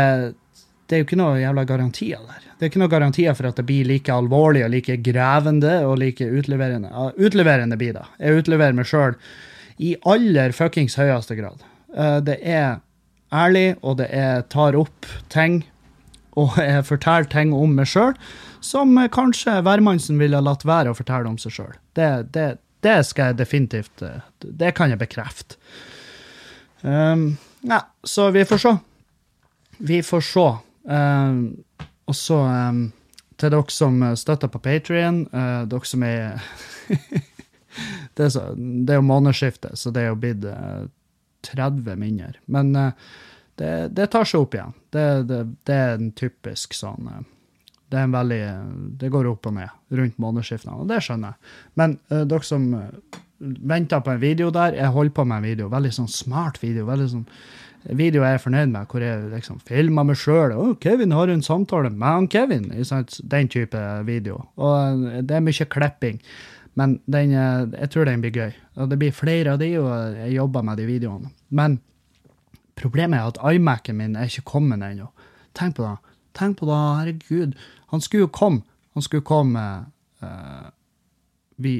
det er jo ikke noe jævla garantier der. Det er ikke noe garantier for at det blir like alvorlig og like grevende og like utleverende. Utleverende blir det. Jeg utleverer meg sjøl i aller fuckings høyeste grad. Eh, det er ærlig, og det er tar opp ting og <laughs> jeg forteller ting om meg sjøl som kanskje hvermannsen ville latt være å fortelle om seg sjøl. Det, det, det, skal jeg definitivt Det kan jeg bekrefte. Um, ja, så vi får se. Vi får se. Um, og så um, til dere som støtter på Patrion, uh, dere som er <laughs> det, er så, det er jo månedsskiftet, så det er jo blitt uh, 30 mindre. Men uh, det, det, tar seg opp igjen. Det, det, er en typisk sånn eh, Det er en veldig Det går opp og ned rundt månedsskiftene, og det skjønner jeg. Men uh, dere som uh, venter på en video der, jeg holder på med en video. Veldig sånn smart video. veldig sånn video jeg er fornøyd med, hvor jeg liksom filmer meg sjøl. Oh, 'Kevin har en samtale med han Kevin.' Den type video. Og det er mye klipping. Men den, jeg tror den blir gøy. Og det blir flere av de, og jeg jobber med de videoene. Men Problemet er at iMac-en min er ikke kommet ennå. Tenk på det. Tenk på det, herregud. Han skulle jo komme. Han skulle komme uh, Vi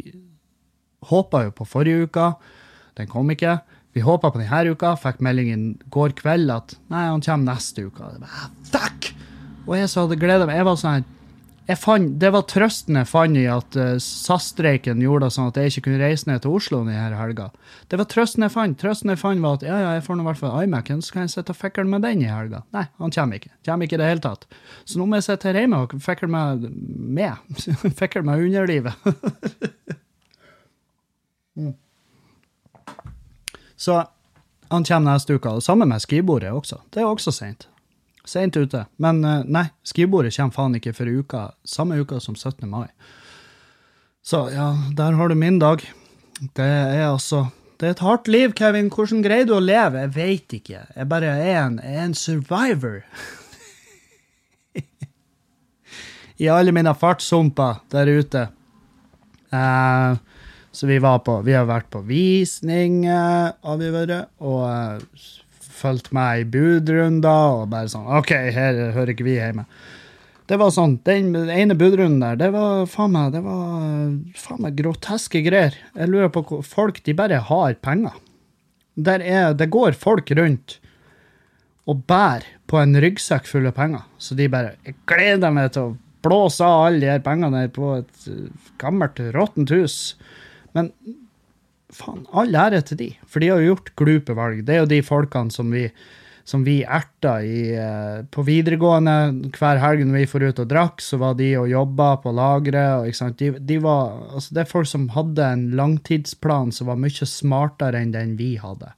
håpa jo på forrige uka. Den kom ikke. Vi håpa på denne uka. Fikk meldingen går kveld at nei, han kommer neste uke. Ah, fuck! Og jeg så hadde gleda meg. Jeg var sånn Fant, det var trøsten jeg fant i at uh, SAS-streiken gjorde det sånn at jeg ikke kunne reise ned til Oslo denne helga. Det var trøsten jeg fant. Trøsten jeg fant var at ja, ja, jeg får nå i hvert fall iMac-en, så kan jeg sitte og fikle med den i helga. Nei, han kommer ikke. Kommer ikke i det hele tatt. Så nå må jeg sitte her hjemme og fikle med med. <laughs> fikle med underlivet. <laughs> mm. Så han kommer neste uke. Det samme med skrivebordet også. Det er også seint. Seint ute. Men eh, nei, skrivebordet kommer faen ikke før uka, samme uka som 17. mai. Så ja, der har du min dag. Det er altså Det er et hardt liv, Kevin. Hvordan greier du å leve? Jeg veit ikke. Jeg bare er en, er en survivor. <laughs> I alle mine fartssumper der ute. Uh, så vi var på Vi har vært på visning, uh, har vi vært, og uh, fulgt med i budrunder og bare sånn OK, her hører ikke vi hjemme. Det var sånn, Den ene budrunden der, det var faen meg, det var faen meg groteske greier. Jeg lurer på hvor folk de bare har penger. Der er, det går folk rundt og bærer på en ryggsekk full av penger. Så de bare Jeg gleder meg til å blåse av alle de her pengene på et gammelt, råttent hus. Men faen, all ære til de, for de har jo gjort glupe valg. Det er jo de folkene som vi, som vi erta i, eh, på videregående hver helg når vi får ut og drakk, så var de og jobba på lageret. De, de altså det er folk som hadde en langtidsplan som var mye smartere enn den vi hadde.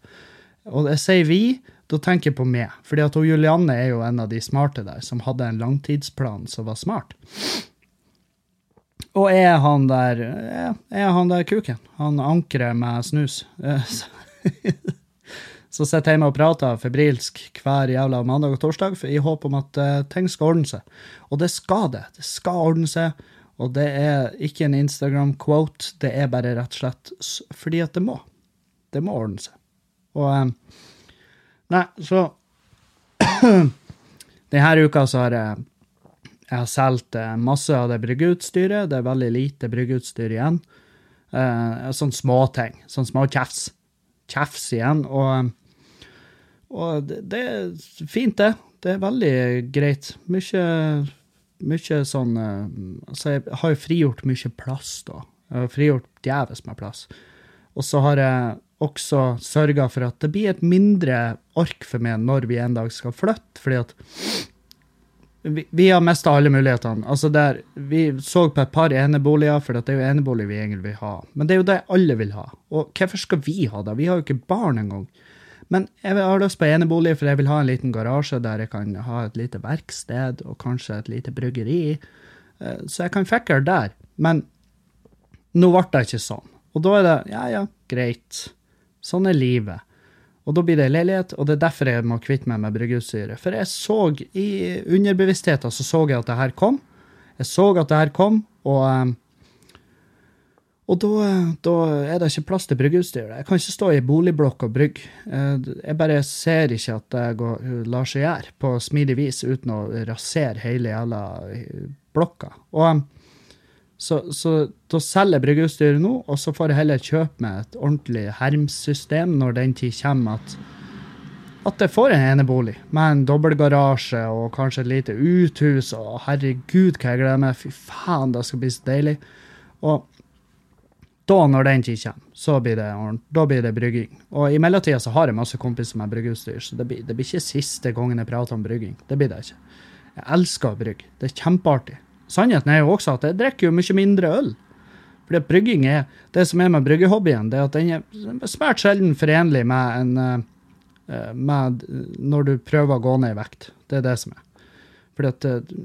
Og jeg sier vi, da tenker jeg på meg. fordi at Julianne er jo en av de smarte der, som hadde en langtidsplan som var smart. Og er han der er, han der kuken? Han ankeret med snus. Eh, <laughs> Så sitter jeg hjemme og prater febrilsk hver jævla mandag og torsdag i håp om at eh, ting skal ordne seg. Og det skal det. Det skal ordne seg. Og det er ikke en Instagram-quote, det er bare rett og slett fordi at det må. Det må ordne seg. Og eh, Nei, så <clears throat> Denne uka så har jeg jeg har solgt eh, masse av det bryggeutstyret. Det er veldig lite bryggeutstyr igjen. Eh, sånn småting. Sånn små kjefs. Kjefs igjen. Og, og det, det er fint, det. Det er veldig greit. Mye, mye sånn eh, Altså, jeg har jo frigjort mye plass, da. Jeg har frigjort djevelsk med plass. Og så har jeg også sørga for at det blir et mindre ork for meg når vi en dag skal flytte, fordi at vi, vi har mista alle mulighetene. Altså der, vi så på et par eneboliger, for det er jo enebolig vi egentlig vil ha. Men det er jo det alle vil ha. Og hvorfor skal vi ha det? Vi har jo ikke barn engang. Men jeg har lyst på enebolig, for jeg vil ha en liten garasje der jeg kan ha et lite verksted og kanskje et lite bryggeri. Eh, Så jeg kan fikle der. Men nå ble det ikke sånn. Og da er det ja, ja, greit. Sånn er livet. Og da blir det leilighet, og det er derfor jeg må kvitte meg med bryggeutstyret. For jeg så i underbevisstheten så så jeg at det her kom. Jeg så at det her kom, og eh, og da, da er det ikke plass til bryggeutstyr. Jeg kan ikke stå i boligblokk og brygge. Eh, Jeg bare ser ikke at det går, lar seg gjøre på smidig vis uten å rasere hele jævla eh, blokka. Og så, så da selger jeg bryggeutstyret nå, og så får jeg heller kjøpe meg et ordentlig hermsystem når den tid kommer at, at jeg får en enebolig med en dobbeltgarasje og kanskje et lite uthus. Og herregud, hva jeg gleder meg. Fy faen, det skal bli så deilig. Og da, når den tid kommer, så blir det, da blir det brygging. Og i mellomtida så har jeg masse kompiser med bryggeutstyr, så det blir, det blir ikke siste gangen jeg prater om brygging. Det blir det ikke. Jeg elsker å brygge. Det er kjempeartig. Sannheten er jo også at jeg drikker jo mye mindre øl. Fordi at brygging er, Det som er med bryggehobbyen, det er at den er svært sjelden forenlig med en eh, med når du prøver å gå ned i vekt. Det er det som er. Fordi at eh,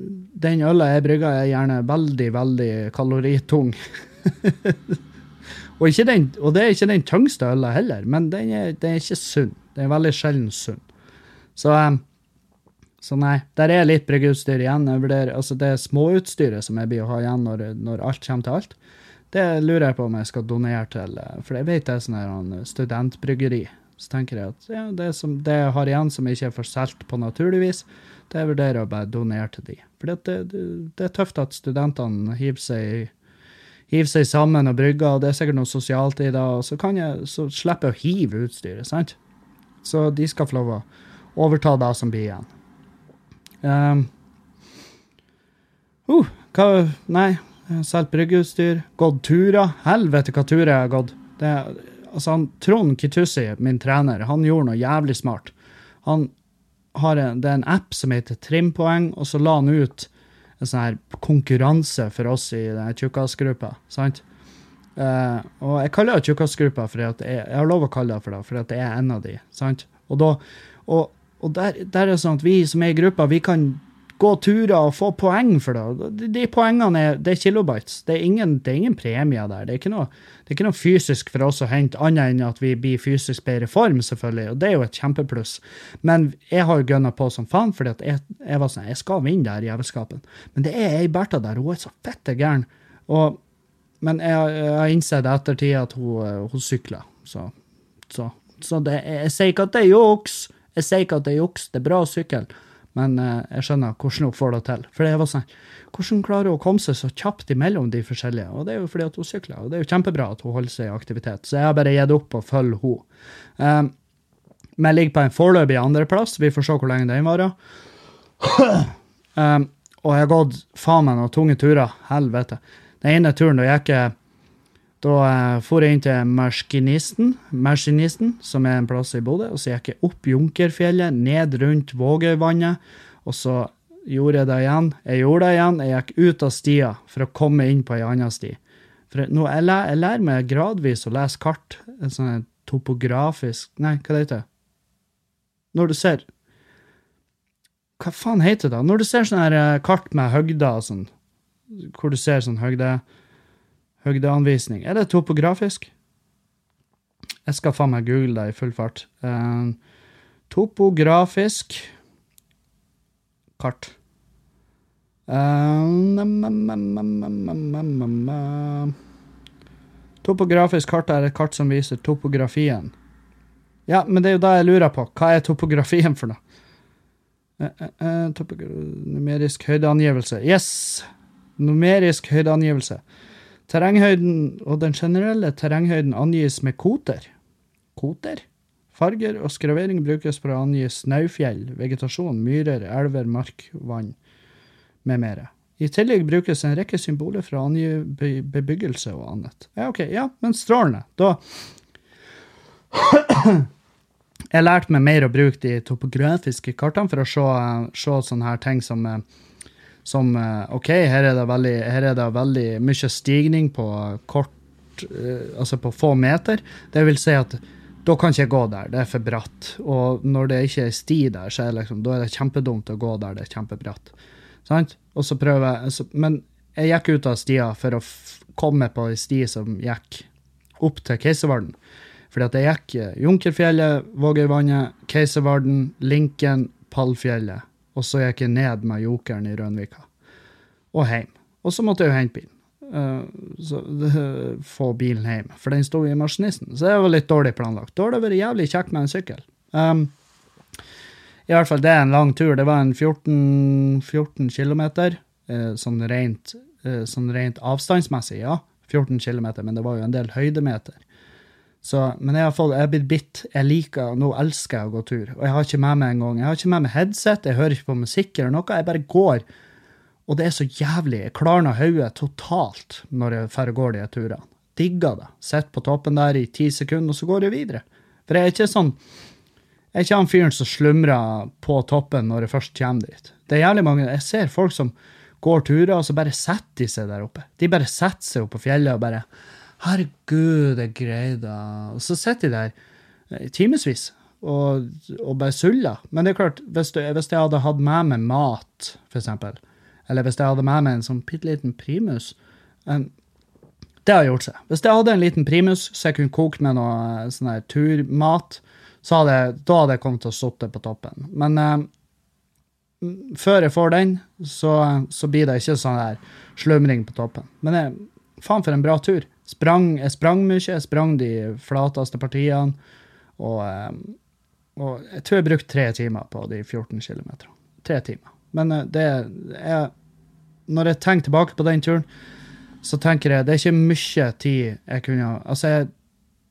den øla jeg brygger, er gjerne veldig, veldig kaloritung. <laughs> og, den, og det er ikke den tyngste øla heller, men den er, den er ikke sunn. Den er veldig sjelden sunn. Så, eh, så nei, der er litt bryggeutstyr igjen. Jeg vurderer, altså det småutstyret som jeg blir å ha igjen når, når alt kommer til alt, det lurer jeg på om jeg skal donere til, eh, for jeg vet det er sånn her studentbryggeri. Så tenker jeg at ja, det, som, det jeg har igjen som ikke er for solgt på naturlig vis, det jeg vurderer å bare donere til de. For det, det, det er tøft at studentene hiver seg, hiver seg sammen og brygger, og det er sikkert noe sosialt i det, og så, kan jeg, så slipper jeg å hive utstyret, sant? Så de skal få lov å overta det som blir igjen. Um, uh, hva, nei, solgt bryggeutstyr, gått turer. Helvete hva turer jeg har gått. Det, altså han, Trond Kitussi, min trener, han gjorde noe jævlig smart. Han har en, det er en app som heter Trimpoeng, og så la han ut en sånn her konkurranse for oss i tjukkasgruppa, sant? Uh, og jeg kaller det tjukkasgruppa, for jeg, jeg har lov å kalle det for det, for det er en av de, sant? Og, da, og, og der, der er det sånn at vi som er i gruppa, vi kan gå turer og få poeng for det. De, de poengene er, det er kilobytes. Det er ingen, det er ingen premie der. Det er, noe, det er ikke noe fysisk for oss å hente, annet enn at vi blir fysisk bedre form, selvfølgelig. Og det er jo et kjempepluss. Men jeg har jo gønna på som faen, fordi jeg, jeg var sånn, jeg skal vinne det her jævelskapen. Men det er ei Bertha der, hun er så fette gæren. Og men jeg, jeg har innsett i ettertid at hun, hun sykler. Så, så, så det, jeg, jeg sier ikke at det er juks. Jeg sier ikke at det er juks, det er bra å sykle. Men eh, jeg skjønner hvordan hun får det til. For det var sånn, Hvordan klarer hun å komme seg så kjapt imellom de forskjellige? Og det er jo fordi at hun sykler. Og det er jo kjempebra at hun holder seg i aktivitet. Så jeg har bare gitt opp å følge henne. Um, men jeg ligger på en foreløpig andreplass. Vi får se hvor lenge den varer. Um, og jeg har gått faen meg noen tunge turer. Helvete. Den ene turen da gikk jeg Da for jeg inn til Maskinisten, Maskinisten, som er en plass i Bodø. Og så gikk jeg opp Junkerfjellet, ned rundt Vågøyvannet. Og så gjorde jeg det igjen. Jeg gjorde det igjen. Jeg gikk ut av stia for å komme inn på ei anna sti. For nå, jeg, lærer, jeg meg gradvis å lese kart. En sånn topografisk Nei, hva det heter det? Når du ser Hva faen heter det? Når du ser sånne her eh, kart med høgder og sånn. hvor du ser sånn høgde, høgdeanvisning. Er det topografisk? Jeg skal faen meg google det i full fart. Eh, topografisk kart. Eh, Topografisk kart er et kart som viser topografien. Ja, men det er jo da jeg lurer på. Hva er topografien for noe? Topogra numerisk høydeangivelse. Yes! Numerisk høydeangivelse. Terrenghøyden og den generelle terrenghøyden angis med koter. Koter? Farger og skravering brukes for å angi snaufjell, vegetasjon, myrer, elver, mark, vann med mere. I tillegg brukes en rekke symboler for å angi be bebyggelse og annet. Ja, ok, ja, men strålende. Da Jeg lærte meg mer å bruke de topografiske kartene for å se, se sånne her ting som, som OK, her er, det veldig, er det veldig mye stigning på kort Altså på få meter. Det vil si at da kan ikke jeg gå der, det er for bratt. Og når det ikke er sti der, så er det liksom, er det kjempedumt å gå der det er kjempebratt. Sant? Og så prøver jeg, så, Men jeg gikk ut av stia for å komme på ei sti som gikk opp til Keiservarden. Fordi at jeg gikk Junkerfjellet, Vågøyvannet, Keiservarden, Linken, Pallfjellet. Og så gikk jeg ned med Jokeren i Rønvika. Og hjem. Og så måtte jeg jo hente bilen. Uh, uh, få bilen hjem, for den sto i maskinisten. Så det var litt dårlig planlagt. Da har det vært jævlig kjekt med en sykkel. Um, I hvert fall, det er en lang tur. Det var en 14, 14 km, uh, sånn, rent, sånn rent avstandsmessig, ja. 14 km, men det var jo en del høydemeter. Så, men jeg har, fått, jeg har blitt bitt. Jeg liker, og Nå elsker jeg å gå tur. Og jeg har ikke med meg en gang. Jeg har ikke med meg headset, jeg hører ikke på musikk eller noe. Jeg bare går og det er så jævlig. Jeg klarner hodet totalt når jeg drar og går de turene. Digger det. Sitter på toppen der i ti sekunder, og så går jeg videre. For jeg er ikke sånn Jeg er ikke han fyren som slumrer på toppen når jeg først kommer dit. Det er jævlig mange Jeg ser folk som går turer, og så bare setter de seg der oppe. De bare setter seg opp på fjellet og bare Herregud, jeg greide det. Og så sitter de der i timevis og, og, bare suller. Men det er klart, hvis, du, hvis jeg hadde hatt med meg mat, f.eks., eller hvis jeg hadde med meg en sånn bitte liten primus en, Det har gjort seg. Hvis jeg hadde en liten primus så jeg kunne koke med noe eh, sånn her turmat, så hadde, da hadde jeg kommet til å sitte på toppen. Men eh, før jeg får den, så, så, blir det ikke sånn her slumring på toppen. Men jeg, faen for en bra tur. Sprang, jeg sprang mye. Jeg sprang de flateste partiene. Og, eh, og jeg tror jeg brukte tre timer på de 14 km. Tre timer. Men eh, det er Når jeg tenker tilbake på den turen, så tenker jeg det er ikke mye tid jeg kunne Altså, jeg,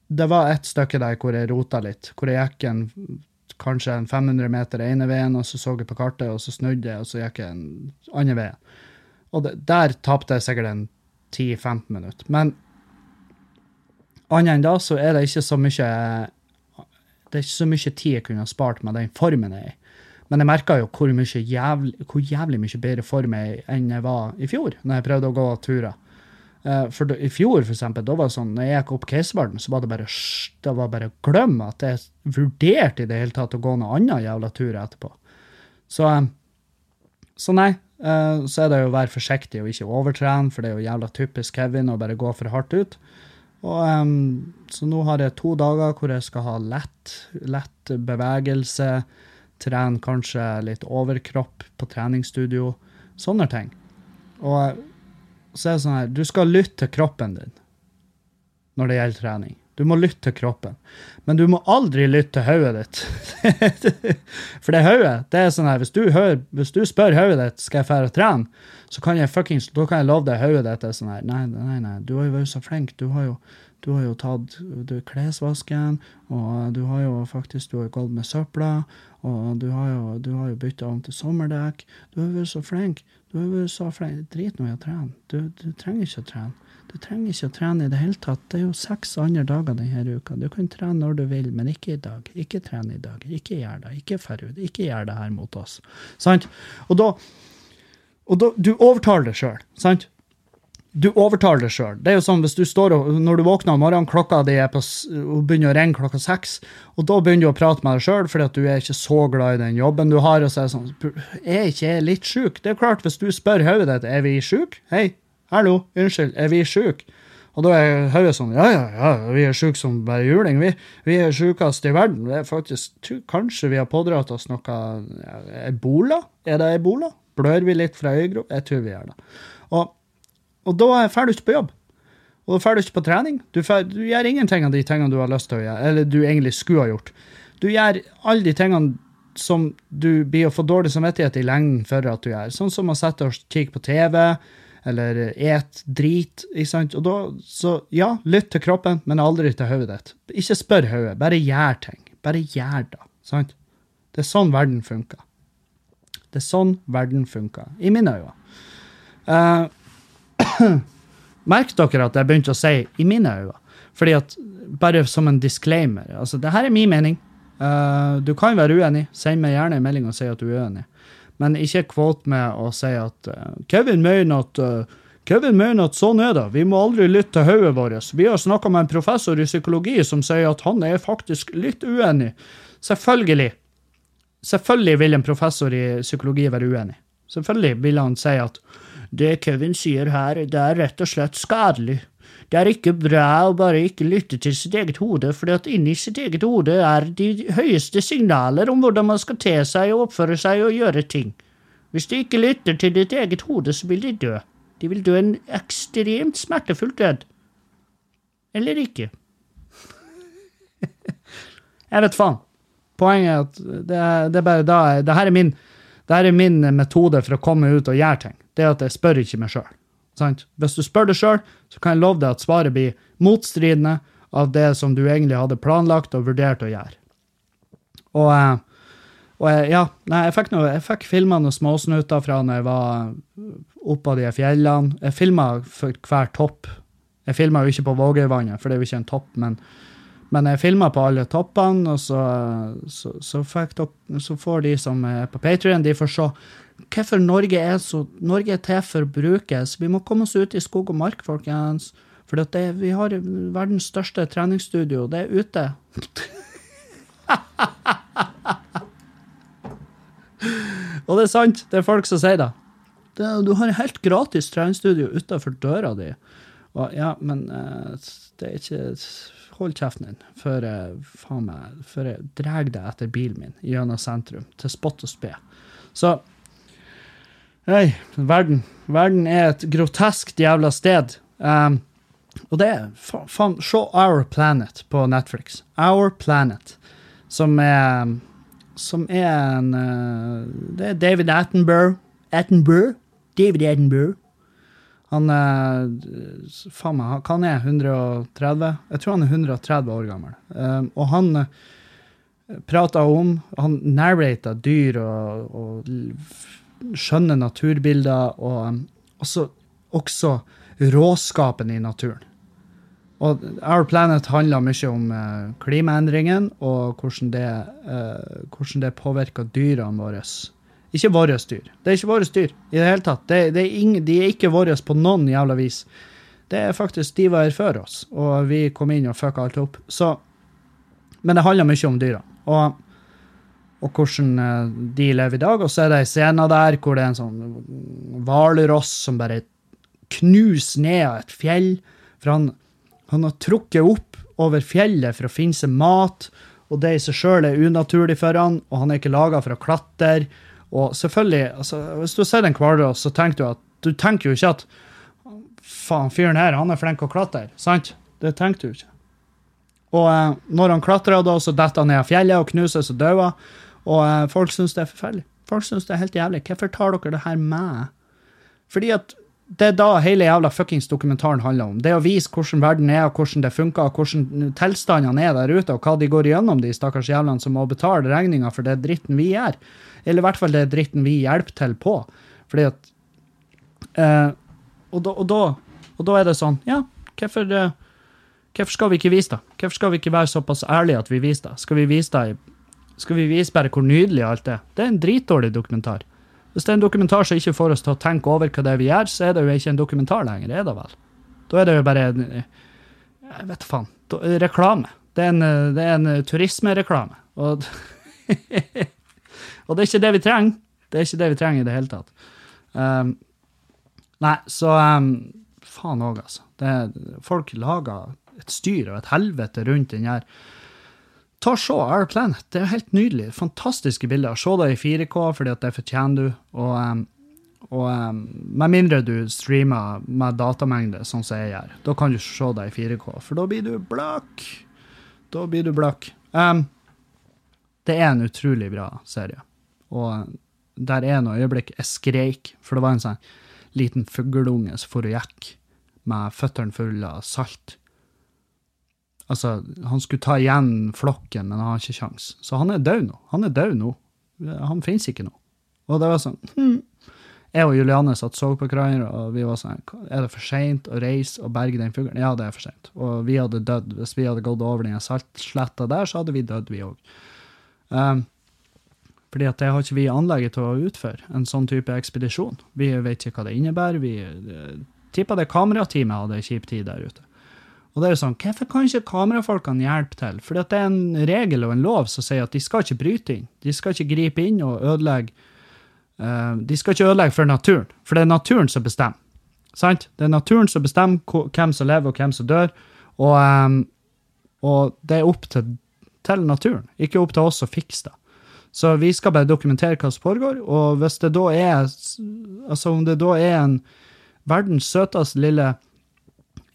det var et stykke der hvor jeg rota litt. Hvor jeg gikk en, kanskje en 500 meter ene veien, og så så jeg på kartet, og så snudde jeg, og så gikk jeg en andre veien. Og det, der tapte jeg sikkert en 10-15 minutter. Men annet enn da så er det ikke så mye det er ikke så mye tid jeg kunne ha spart med den formen jeg er i. Men jeg merka jo hvor, jævlig, hvor, jævlig mye bedre form jeg enn jeg var i fjor, når jeg prøvde å gå turer. Uh, for I fjor, for eksempel, da var det sånn, når jeg gikk opp Keiservarden, så var det bare det var bare å glemme at jeg vurderte i det hele tatt å gå noen annen jævla tur etterpå. Så, uh, så nei. Uh, så er det jo å være forsiktig og ikke overtrene, for det er jo jævla typisk Kevin å bare gå for hardt ut. Og, um, så nå har jeg to dager hvor jeg skal ha lett, lett bevegelse Trene kanskje litt overkropp på treningsstudio. Sånne ting. Og så er det sånn her Du skal lytte til kroppen din når det gjelder trening. Du må lytte til kroppen. Men du må aldri lytte til hodet ditt. <laughs> For det hodet det er sånn her, hvis du, hører, hvis du spør hodet ditt skal jeg dra og trene, så kan jeg fuckings, da kan jeg love deg hodet ditt er sånn her Nei, nei, nei, du har jo vært så flink. Du har jo du har jo tatt du klesvasken, og du har jo faktisk du har gått med søpla, og du har jo, du jo bytta om til sommerdekk. Du har vært så flink. Du har vært så flink. Drit nå i å trene. Du, du, trenger ikke å trene. Du trenger ikke å trene i det hele tatt. Det er jo seks andre dager denne uka. Du kan trene når du vil, men ikke i dag. Ikke trene i dag. Ikke gjør det. Ikke dra ut. Ikke gjør det her mot oss. Sant? Og da, og da Du overtaler deg sjøl, sant? du overtaler det sjøl. Det er jo sånn hvis du står og, når du våkner om morgenen, klokka di er på, og begynner å ringe klokka seks, og da begynner du å prate med deg sjøl fordi at du er ikke så glad i den jobben du har, og så er det sånn Er ikke jeg litt sjuk? Det er klart, hvis du spør hodet ditt er vi sjuk, hei, hallo, unnskyld, er vi sjuke?' Og da er hodet sånn ja, ja, ja, vi er sjuke som bare juling. Vi, vi er sjukest i verden. Det er faktisk, tror kanskje vi har pådratt oss noe ebola? Er det ebola? Blør vi litt fra øyegrop? Jeg tror vi gjør det. Og og da drar du ikke på jobb. Og da drar du ikke på trening. Du, fer, du gjør ingenting av de tingene du har lyst til å gjøre, eller du egentlig skulle ha gjort. Du gjør alle de tingene som du blir å få dårlig samvittighet i lengden for at du gjør. Sånn som å sette og kikke på TV, eller et drit. ikke sant? Og da, så ja, lytt til kroppen, men aldri til hodet ditt. Ikke spør hodet, bare gjør ting. Bare gjør det. sant? Det er sånn verden funker. Det er sånn verden funker, i mine øyne. Uh, <clears throat> Merk dere at jeg begynte å si 'i mine øyne'. Fordi at, Bare som en disclaimer. altså det her er min mening. Uh, du kan være uenig. Send meg gjerne en melding og si at du er uenig. Men ikke quote med å si at eh, Kevin mener at eh, Kevin mener at sånn er det. Vi må aldri lytte til hodet vårt. Vi har snakka med en professor i psykologi som sier at han er faktisk litt uenig. Selvfølgelig. Selvfølgelig vil en professor i psykologi være uenig. Selvfølgelig vil han si at det Kevin sier her, det er rett og slett skadelig. Det er ikke bra å bare ikke lytte til sitt eget hode, at inni sitt eget hode er de høyeste signaler om hvordan man skal te seg og oppføre seg og gjøre ting. Hvis de ikke lytter til ditt eget hode, så vil de dø. De vil dø en ekstremt smertefull død. Eller ikke. <laughs> Jeg vet faen. Poenget er at det, det er bare da Det her er min det her er min metode for å komme ut og gjøre ting. Det er at jeg spør ikke meg sjøl. Hvis du spør deg sjøl, så kan jeg love deg at svaret blir motstridende av det som du egentlig hadde planlagt og vurdert å gjøre. Og, eh, og jeg, ja, nei, jeg fikk, noe, jeg fikk filma noen småsnutter fra når jeg var oppå de fjellene. Jeg filma for hver topp. Jeg filma jo ikke på Vågøyvannet, for det er jo ikke en topp, men, men jeg filma på alle toppene, og så, så, så, dere, så får de som er på Patrion, de får se hvorfor Norge er så Norge er til for å brukes. Vi må komme oss ut i skog og mark, folkens. For det, vi har verdens største treningsstudio. Det er ute. <laughs> Og det er sant. Det er folk som sier det. det du har helt gratis treningsstudio utafor døra di. Og, ja, men eh, det er ikke Hold kjeften din før jeg, jeg drar deg etter bilen min gjennom sentrum, til spott og spe. Så Hei, verden. Verden er et groteskt jævla sted. Um, og det er fa- faen Se Our Planet på Netflix. Our Planet. Som er Som er en eh, Det er David Attenborough. Attenborough? David Attenborough. Han er... Faen meg, hva han er 130? Jeg tror han er 130 år gammel. Um, og han uh, prata om Han narrata dyr og, og skjønne naturbilder, og um, også, også råskapen i naturen. Og Our Planet handler mye om klimaendringene klimaendringen og hvordan det, eh, hvordan det påvirker dyrene våre. Ikke våre dyr. Det er ikke våre dyr i det hele tatt. Det, det er ing, de er ikke våre på noen jævla vis. Det er faktisk de var her før oss, og vi kom inn og fucka alt opp. Så, men det handler mye om dyra. Og, og hvordan eh, de lever i dag. Og så er det ei scene der hvor det er en sånn hvalross som bare knuser ned av et fjell. For han, han har trukket opp over fjellet for å finne seg mat, og det i seg sjøl er unaturlig for han, og han er ikke laga for å klatre. Og selvfølgelig, altså, hvis du har sett en hvalross, så tenker du at du tenker jo ikke at faen, fyren her, han er flink å klatre. Sant? Det tenker du ikke. Og eh, når han klatrer, da, så detter han ned av fjellet og knuser og han. Og eh, folk syns det er forferdelig. Folk syns det er helt jævlig. Hvorfor tar dere det her med? Fordi at det er da hele jævla fuckings dokumentaren handler om. Det å vise hvordan verden er, og hvordan det funker, og hvordan tilstandene er der ute, og hva de går igjennom, de stakkars jævlene som må betale regninga for det dritten vi gjør. Eller i hvert fall det dritten vi hjelper til på. Fordi at eh, og, da, og, da, og da er det sånn, ja, hvorfor eh, Hvorfor skal vi ikke vise det? Hvorfor skal vi ikke være såpass ærlige at vi viser det? Skal vi vise det i- Skal vi vise bare hvor nydelig alt er? Det er en dritdårlig dokumentar. Hvis det er en dokumentar som ikke får oss til å tenke over hva det er vi gjør, så er det jo ikke en dokumentar lenger, er det vel? Da er det jo bare en Jeg vet faen. Reklame. Det er en, eh, det er en eh, turismereklame. Og, <laughs> og det er ikke det vi trenger. Det er ikke det vi trenger i det hele tatt. Um, nei, så um, Faen òg, altså. Det, folk lager et styr og et helvete rundt den her Ta og Se Our Planet. Det er helt nydelig. Fantastiske bilder. Se det i 4K, fordi at det fortjener du. Og, um, og um, med mindre du streamer med datamengde, sånn som jeg gjør, da kan du se det i 4K, for da blir du blakk. Da blir du blakk. Um, det er en utrolig bra serie. Og der er noe øyeblikk jeg skreik, for det var en sånn liten fugleunge som for og gikk med føttene fulle av salt. Altså, han skulle ta igjen flokken, men han har ikke sjans. Så han er død nå. Han er død nå. Han finnes ikke nå. Og det var sånn hm. Jeg og Juliane satt så på hverandre, og vi var sånn Er det for seint å reise og berge den fuglen? Ja, det er for seint. Og vi hadde dødd. Hvis vi hadde gått over den saltsletta der, så hadde vi dødd, vi òg. Um, fordi at det har ikke vi anlegget til å utføre, en sånn type ekspedisjon. Vi vet ikke hva det innebærer. Vi uh, tipper det kamerateamet hadde kjip tid der ute. Og det er jo sånn, Hvorfor kan ikke kamerafolkene hjelpe til? For det er en regel og en lov som sier at de skal ikke bryte inn. De skal ikke gripe inn og ødelegge eh, De skal ikke ødelegge for naturen, for det er naturen som bestemmer. Sant? Det er naturen som bestemmer hvem som lever og hvem som dør. Og, eh, og det er opp til, til naturen, ikke opp til oss å fikse det. Så vi skal bare dokumentere hva som foregår, og hvis det da er Altså om det da er en verdens søteste lille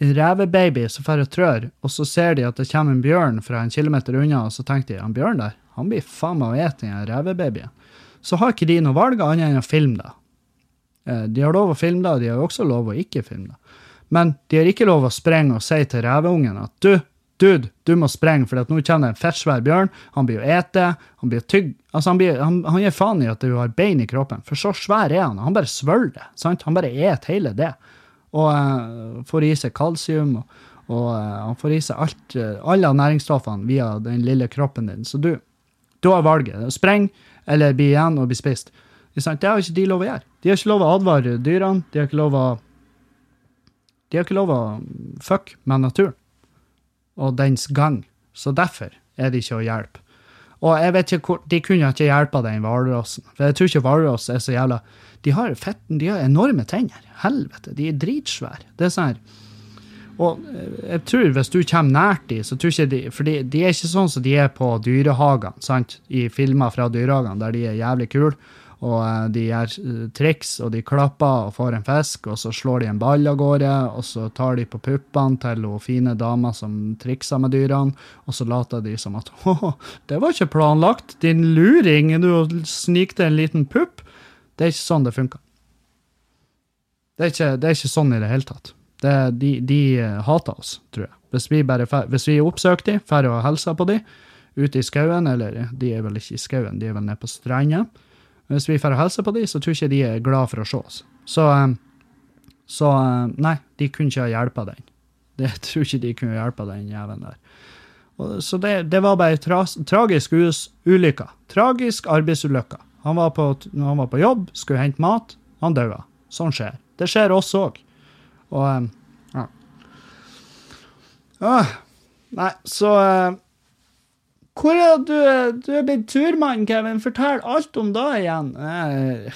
revebaby som får og trør, og så ser de at det kommer en bjørn fra en kilometer unna, og så tenker de han bjørn der, han blir faen meg å ete den revebabyen. Så har ikke de noe valg annet enn å filme det. Eh, De har lov å filme det, og de har også lov å ikke filme det. Men de har ikke lov å sprenge og si til reveungen at du, dude, du må sprenge, for nå kommer det en fettsvær bjørn, han blir å ete, han blir å tygge Altså, han, blir, han, han gir faen i at du har bein i kroppen, for så svær er han. Han bare svølger det. sant? Han bare et hele det. Og uh, får i seg kalsium, og, og uh, han får i seg alt, eh, alle næringsstoffene via den lille kroppen din. Så du, du har valget. Spreng eller bli igjen og bli spist. Det har ikke de lov å gjøre. De har ikke lov å advare dyrene. De har ikke lov å De har ikke lov å fuck med naturen og dens gang. Så derfor er det ikke å hjelpe. Og jeg vet ikke hvor, De kunne ikke hjelpa den hvalrossen. For jeg tror ikke hvalross er så jævla De har fetten, de har enorme tenner. Helvete, de er dritsvære. Det er sånn her og eh, jeg tror hvis du kommer nært de, så tror ikke de For de, de er ikke sånn som de er på dyrehagene, sant? I filmer fra dyrehagene, der de er jævlig kule, og eh, de gjør eh, triks, og de klapper og får en fisk, og så slår de en ball av gårde, og så tar de på puppene til hun fine dama som trikser med dyrene, og så later de som at <laughs> Å, det var ikke planlagt, din luring, du snikte en liten pupp. Det er ikke sånn det funker. Det er ikke, det er ikke sånn i det hele tatt. Det, de, de eh, hater oss, tror jeg. Hvis vi, bare, hvis vi oppsøker dem, drar og hilser på dem ute i skauen, eller de er vel ikke i skauen, de er vel nede på stranda. Hvis vi får hilse på dem, så tror jeg ikke de er glad for å se oss. Så, eh, så eh, nei, de kunne ikke ha hjulpet den. <laughs> Jeg tror ikke de kunne hjulpet den jævelen der. Så det, det var bare tra tragisk ulykke. Tragisk arbeidsulykke. Han var, på, han var på jobb, skulle hente mat, han daua. Sånn skjer. Det skjer oss òg. Og eh, ja. Ah, nei, så Hvor er det du, du er blitt turmann, Kevin? Fortell alt om det igjen. Jeg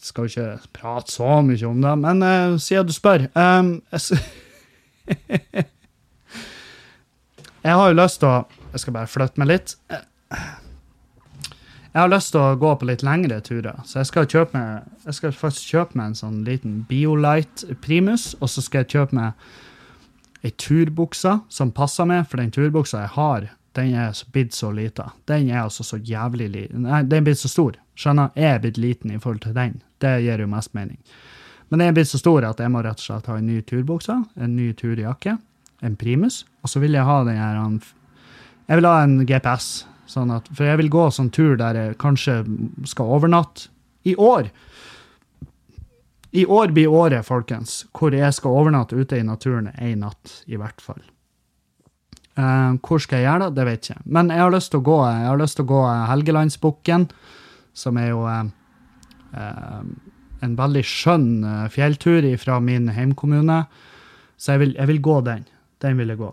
skal ikke prate så mye om det, men uh, siden du spør um, jeg, <laughs> jeg har jo lyst til å Jeg skal bare flytte meg litt. Jeg har lyst til å gå på litt lengre turer, så jeg skal, kjøpe meg, jeg skal faktisk kjøpe meg en sånn liten Biolight Primus, og så skal jeg kjøpe meg ei turbukse som passer meg, for den turbuksa jeg har, den er så- blitt så lita. Den er altså så jævlig liten. Nei, den er blitt så stor. Skjønner? Jeg er blitt liten i forhold til den. Det gir jo mest mening. Men den er blitt så stor at jeg må rett og slett ha en ny turbukse, en ny turjakke, en Primus, og så vil jeg ha den her Jeg vil ha en GPS, sånn at, for jeg vil gå sånn tur der jeg kanskje skal overnatte. I år I år blir året, folkens, hvor jeg skal overnatte ute i naturen én natt, i hvert fall. Eh, hvor skal jeg gjøre det? Det vet jeg ikke. Men jeg har lyst til å gå, jeg har lyst til å gå eh, Helgelandsbukken, som er jo uh, en veldig skjønn fjelltur fra min heimkommune. Så jeg vil, jeg vil gå den. Den vil jeg gå.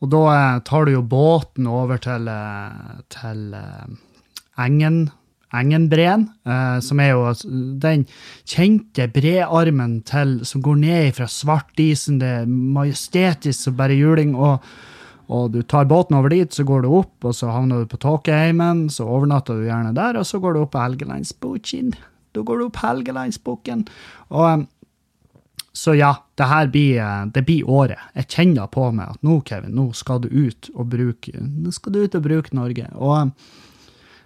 Og da uh, tar du jo båten over til, til Engen, Engenbreen, som er jo den kjente brearmen til, som går ned fra Svartisen. Det er majestetisk som bare juling. og og du tar båten over dit, så går du opp, og så havner du på Tåkeheimen, så overnatter du gjerne der, og så går du opp Helgelandsbukken. Da går du opp Helgelandsbukken. Og så ja, det her blir, eh, det blir året. Jeg kjenner på meg at nå, Kevin, nå skal du ut og bruke, nå skal du ut og bruke Norge. Og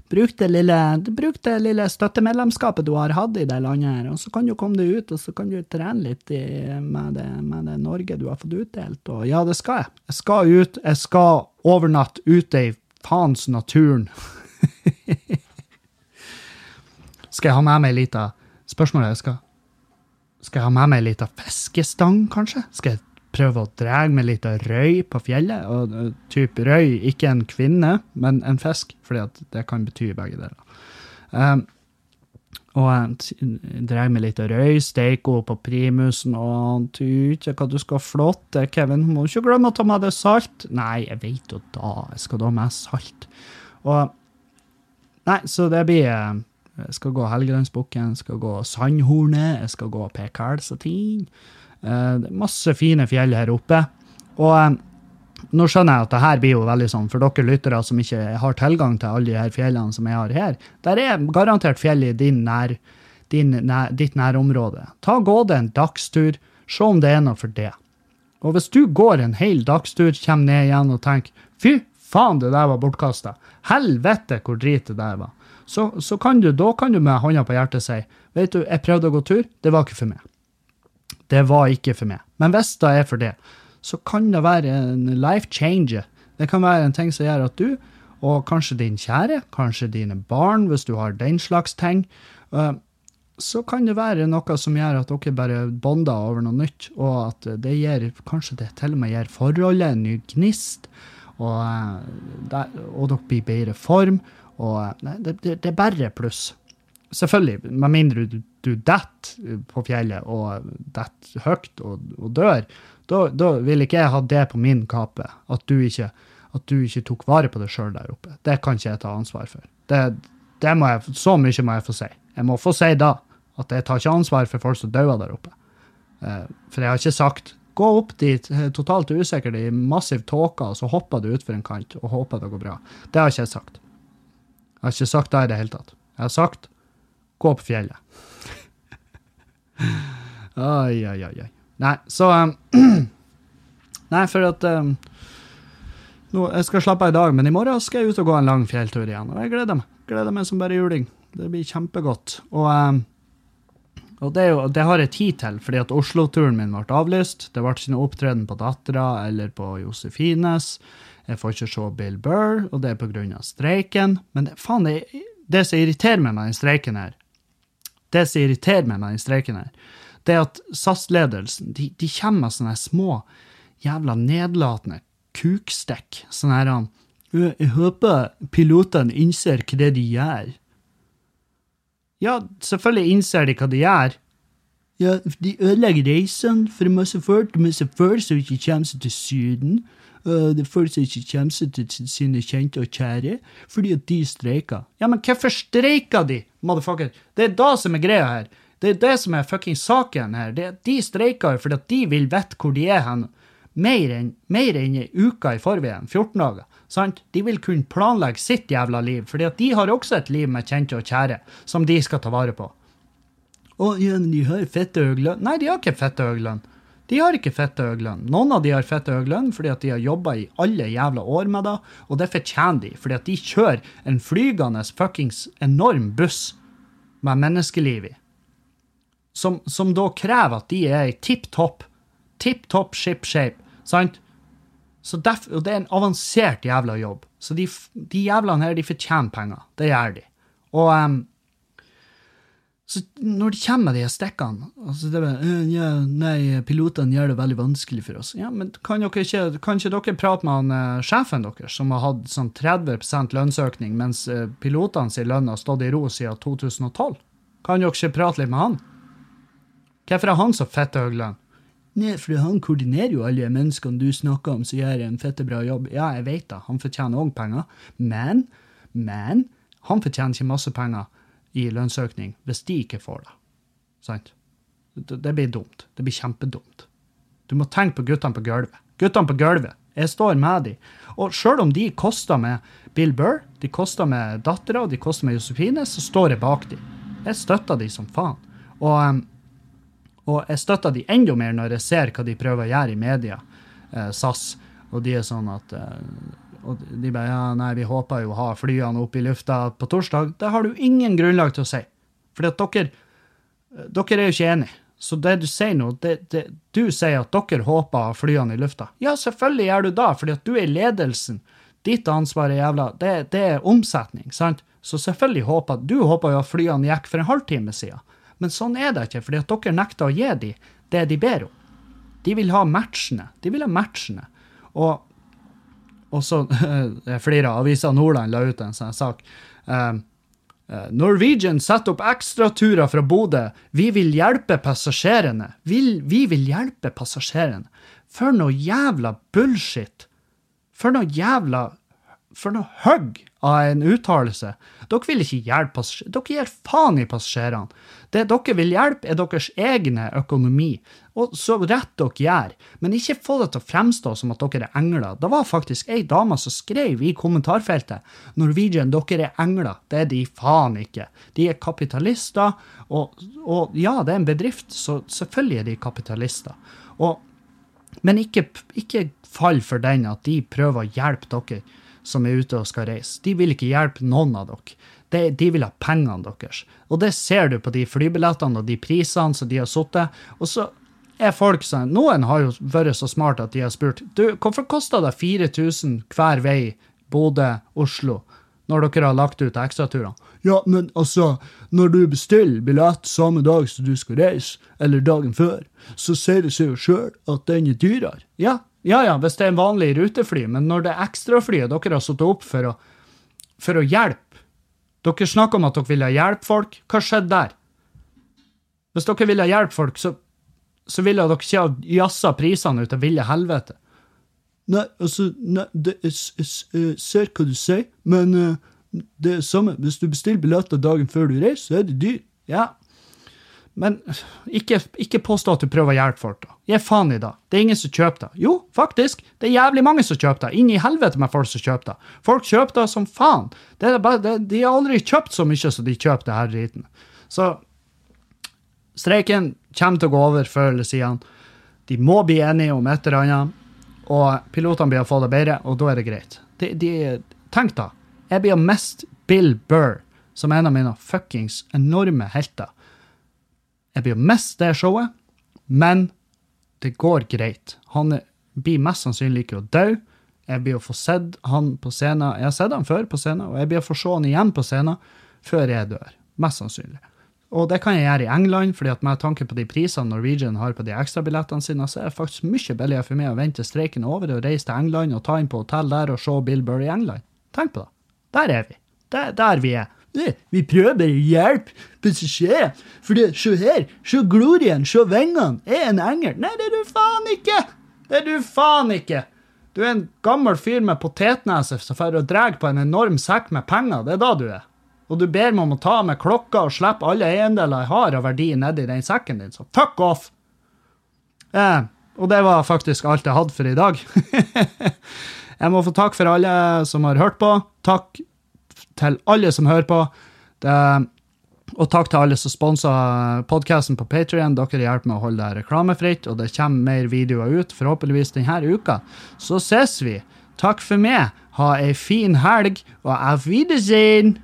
Bruk det, lille, bruk det lille støttemedlemskapet du har hatt i det landet, her, og så kan du komme deg ut og så kan du trene litt i, med, det, med, det, Norge du har fått utdelt. Og ja, det skal jeg. Jeg skal ut. Jeg skal overnatte ute i faens naturen. <laughs> skal jeg ha med meg ei lita Spørsmålet er skal, skal jeg ha med meg ei lita fiskestang, kanskje? Skal jeg prøve å dra med litt av røy på fjellet. Og type røy, ikke en kvinne, men en fisk, fordi det kan bety begge deler. Um, og drar dra med litt røy, steike henne på primusen, og du ikke hva du skal flotte, Kevin. Må ikke glemme å ta med deg salt. Nei, jeg vet jo da, jeg skal da med salt. Og Nei, så det blir uh, Jeg skal gå Helgelandsbukken, skal gå Sandhornet, jeg skal gå Pekælsatin. er masse fine fjell her oppe. Og um, nå skjønner jeg at det her blir jo veldig sånn, for dere lyttere som ikke har tilgang til alle de her fjellene som jeg har her, der er garantert fjell i din nær, din, nær, ditt nærområde. Ta Gå det en dagstur, se om det er noe for det. Og hvis du går en hel dagstur, kommer ned igjen og tenker fy faen, det der var bortkasta, helvete hvor drit det der var, så, så kan du, da kan du med hånda på hjertet si vet du, jeg prøvde å gå tur, det var ikke for meg. Det var ikke for meg. Men hvis det er for det, så kan det være en life changer. Det kan være en ting som gjør at du, og kanskje din kjære, kanskje dine barn, hvis du har den slags ting, eh, så kan det være noe som gjør at dere bare bonder over noe nytt, og at det gir, kanskje det til og med gir forholdet en ny gnist, og, eh, og dere blir i bedre form, og eh, nei, det, det, det er bare pluss. Selvfølgelig, med mindre du, du detter på fjellet og detter høyt og, og dør, da, vil ikke jeg ha det på min kape, at du ikke, at du ikke tok vare på deg sjøl der oppe. Det kan ikke jeg ta ansvar for. Det, det må jeg, så mye må jeg få si. Jeg må få si da at jeg tar ikke ansvar for folk som dauer der oppe. Eh, for jeg har ikke sagt gå opp dit eh, totalt usikker i massiv tåke, og så hopper du utfor en kant og håper det går bra. Det har ikke jeg sagt. Jeg har ikke sagt det i det hele tatt. Jeg har sagt gå på fjellet. Oi, oi, oi. Nei, så um, <clears throat> Nei, for at um, nå, Jeg skal slappe av i dag, men i morgen skal jeg ut og gå en lang fjelltur igjen. Og jeg gleder meg. Gleder meg som bare juling. Det blir kjempegodt. Og, um, og det, jo, det, har jeg tid til, fordi at Oslo-turen min ble avlyst. Det ble ikke noe opptreden på Dattera eller på Josefines. Jeg får ikke se Bill Burr, og det er pga. streiken. Men det, faen, det, det som irriterer meg med den streiken her, det som irriterer meg med den streiken her, det er at SAS-ledelsen de, de, kommer med sånne små, jævla nedlatende kukstikk. Sånn her Jeg håper pilotene innser hva de gjør. Ja, selvfølgelig innser de hva de gjør. Ja, de ødelegger reisene for masse folk, masse folk som ikke kommer seg til Syden. Uh, det føles ikke kommer til sine kjente og kjære fordi at de streiker. Ja, men hvorfor streiker de, motherfucker? Det er da som er greia her. Det er det som er fucking saken her. Det, de streiker fordi at de vil vite hvor de er hen mer enn en ei uke i forveien. 14 dager. Sant? De vil kunne planlegge sitt jævla liv, fordi at de har også et liv med kjente og kjære som de skal ta vare på. Å, ja, de har fette lønn. Nei, de har ikke fette lønn. De har ikke fette høylønn. Noen av de har fette høylønn fordi at de har jobba i alle jævla år med det, og det fortjener de, fordi at de kjører en flygende fuckings enorm buss med menneskeliv i, som, som da krever at de er i tipp topp, tipp topp ship shape, sant? Derfor, og det er en avansert jævla jobb. Så de, de jævlene her, de fortjener penger. Det gjør de. Og um, så når det kommer de stikkene altså det er, ja, Nei, pilotene gjør det veldig vanskelig for oss. Ja, men Kan, dere ikke, kan ikke dere prate med han, uh, sjefen deres, som har hatt sånn 30 lønnsøkning, mens uh, pilotene sin lønn har stått i ro siden 2012? Kan dere ikke prate litt med han? Hvorfor er han så fette høy lønn? Nei, for han koordinerer jo alle menneskene du snakker om som gjør en fette bra jobb. Ja, jeg vet det, han fortjener òg penger, men, men han fortjener ikke masse penger i lønnsøkning hvis de ikke får det. Sant? Det, blir dumt. Det blir kjempedumt. Du må tenke på guttene på gulvet. Guttene på gulvet. Jeg står med dem. Og sjøl om de koster med Bill Burr, de koster med dattera, de koster med Josefine, så står jeg bak dem. Jeg støtter dem som faen. Og um, og jeg støtter de enda mer når jeg ser hva de prøver å gjøre i media, eh, SAS. Og de er sånn at eh, og de bare ja, nei, vi håper jo å ha flyene opp i lufta på torsdag. Det har du ingen grunnlag til å si. Fordi at dere, dere er jo ikke enige. Så det du sier nå, det, det, du sier at dere håper å ha flyene i lufta. Ja, selvfølgelig gjør du det, fordi at du er ledelsen. Ditt ansvar er jævla Det, det er omsetning, sant? Så selvfølgelig håper du håper jo at flyene gikk for en halvtime siden. Men sånn er det ikke, fordi at dere nekter å gi dem det de ber om. De vil ha matchene. De vil ha matchene. Og, og så <laughs> Flere aviser Nordland la ut en sånn sak. Um, Norwegian setter opp ekstraturer fra Bodø. Vi vil hjelpe passasjerene. Vil, vi vil hjelpe passasjerene. For noe jævla bullshit. For noe jævla For noe hugg av en uttalelse. Dere vil ikke hjelpe passasjerene. Dere gir faen i passasjerene. Det dere vil hjelpe, er deres egne økonomi. Og så rett dere gjør. Men ikke få det til å fremstå som at dere er engler. Det var faktisk ei dame som skrev i kommentarfeltet Norwegian, dere er engler. Det er de faen ikke. De er kapitalister. Og, og ja, det er en bedrift, så selvfølgelig er de kapitalister. Og, men ikke, ikke fall for den at de prøver å hjelpe dere som er ute og skal reise. De vil ikke hjelpe noen av dere. De, de vil ha pengene deres. Og det ser du på de flybillettene og de prisene som de har sittet. Og så er folk sånn Noen har jo vært så smart at de har spurt du, hvorfor koster det 4000 hver vei Bodø-Oslo når dere har lagt ut ekstraturene? Ja, men altså, når du bestiller billett samme dag som du skal reise, eller dagen før, så sier det seg jo sjøl at den er dyrere. Ja, ja, ja, hvis det er en vanlig rutefly, men når det er ekstraflyet dere har satt opp for å, for å hjelpe Dere snakker om at dere ville hjelpe folk. Hva skjedde der? Hvis dere ville hjelpe folk, så, så ville dere ikke ha jazza prisene ut av ville helvete. Nei, altså nei, det, jeg, jeg, ser hva du sier, men uh, det er samme. Hvis du bestiller billetter dagen før du reiser, så er det dyrt. Ja, men ikke, ikke, påstå at du prøver å hjelpe folk, da. Gi faen i det. Det er ingen som kjøper det. Jo, faktisk, det er jævlig mange som kjøper det. Inn i helvete med folk som kjøper det. Folk kjøper det som faen. Det bare, det, de har aldri kjøpt så mye som de kjøper det her driten. Så streiken kommer til å gå over før eller siden. De må bli enige om et eller annet, og pilotene blir å få det bedre, og da er det greit. De, de, tenk da, jeg blir mest Bill Burr som er en av mine fuckings enorme helter. Jeg blir å miste det showet, men det går greit. Han blir mest sannsynlig ikke å dø. Jeg blir å få sett han på scenen. Jeg har sett han før på scenen, og jeg blir å få se han igjen på scenen før jeg dør. Mest sannsynlig. Og det kan jeg gjøre i England, fordi at med tanke på de prisene Norwegian har på de ekstrabillettene sine, så er det faktisk mye billigere for meg å vente streiken over og reise til England og ta inn på hotell der og se Bill Burr i England. Tenk på det. Der er vi. Der, der vi er. Vi prøver å hjelpe passasjerer. For det, se her, se glorien, se vingene. Er en engel. Nei, det er du faen ikke! Det er du faen ikke! Du er en gammel fyr med potetnese som drar og drar på en enorm sekk med penger. Det er da du er. Og du ber meg om å ta med klokka og slippe alle eiendeler jeg har av verdi nedi den sekken din, så fuck off! Eh, og det var faktisk alt jeg hadde for i dag. <laughs> jeg må få takk for alle som har hørt på. Takk til alle som hører på. Det, og takk til alle som sponser podkasten på Patrion. Dere hjelper med å holde det reklamefritt, og det kommer mer videoer ut, forhåpentligvis denne uka. Så ses vi. Takk for meg. Ha ei fin helg, og auf Wiedersehen!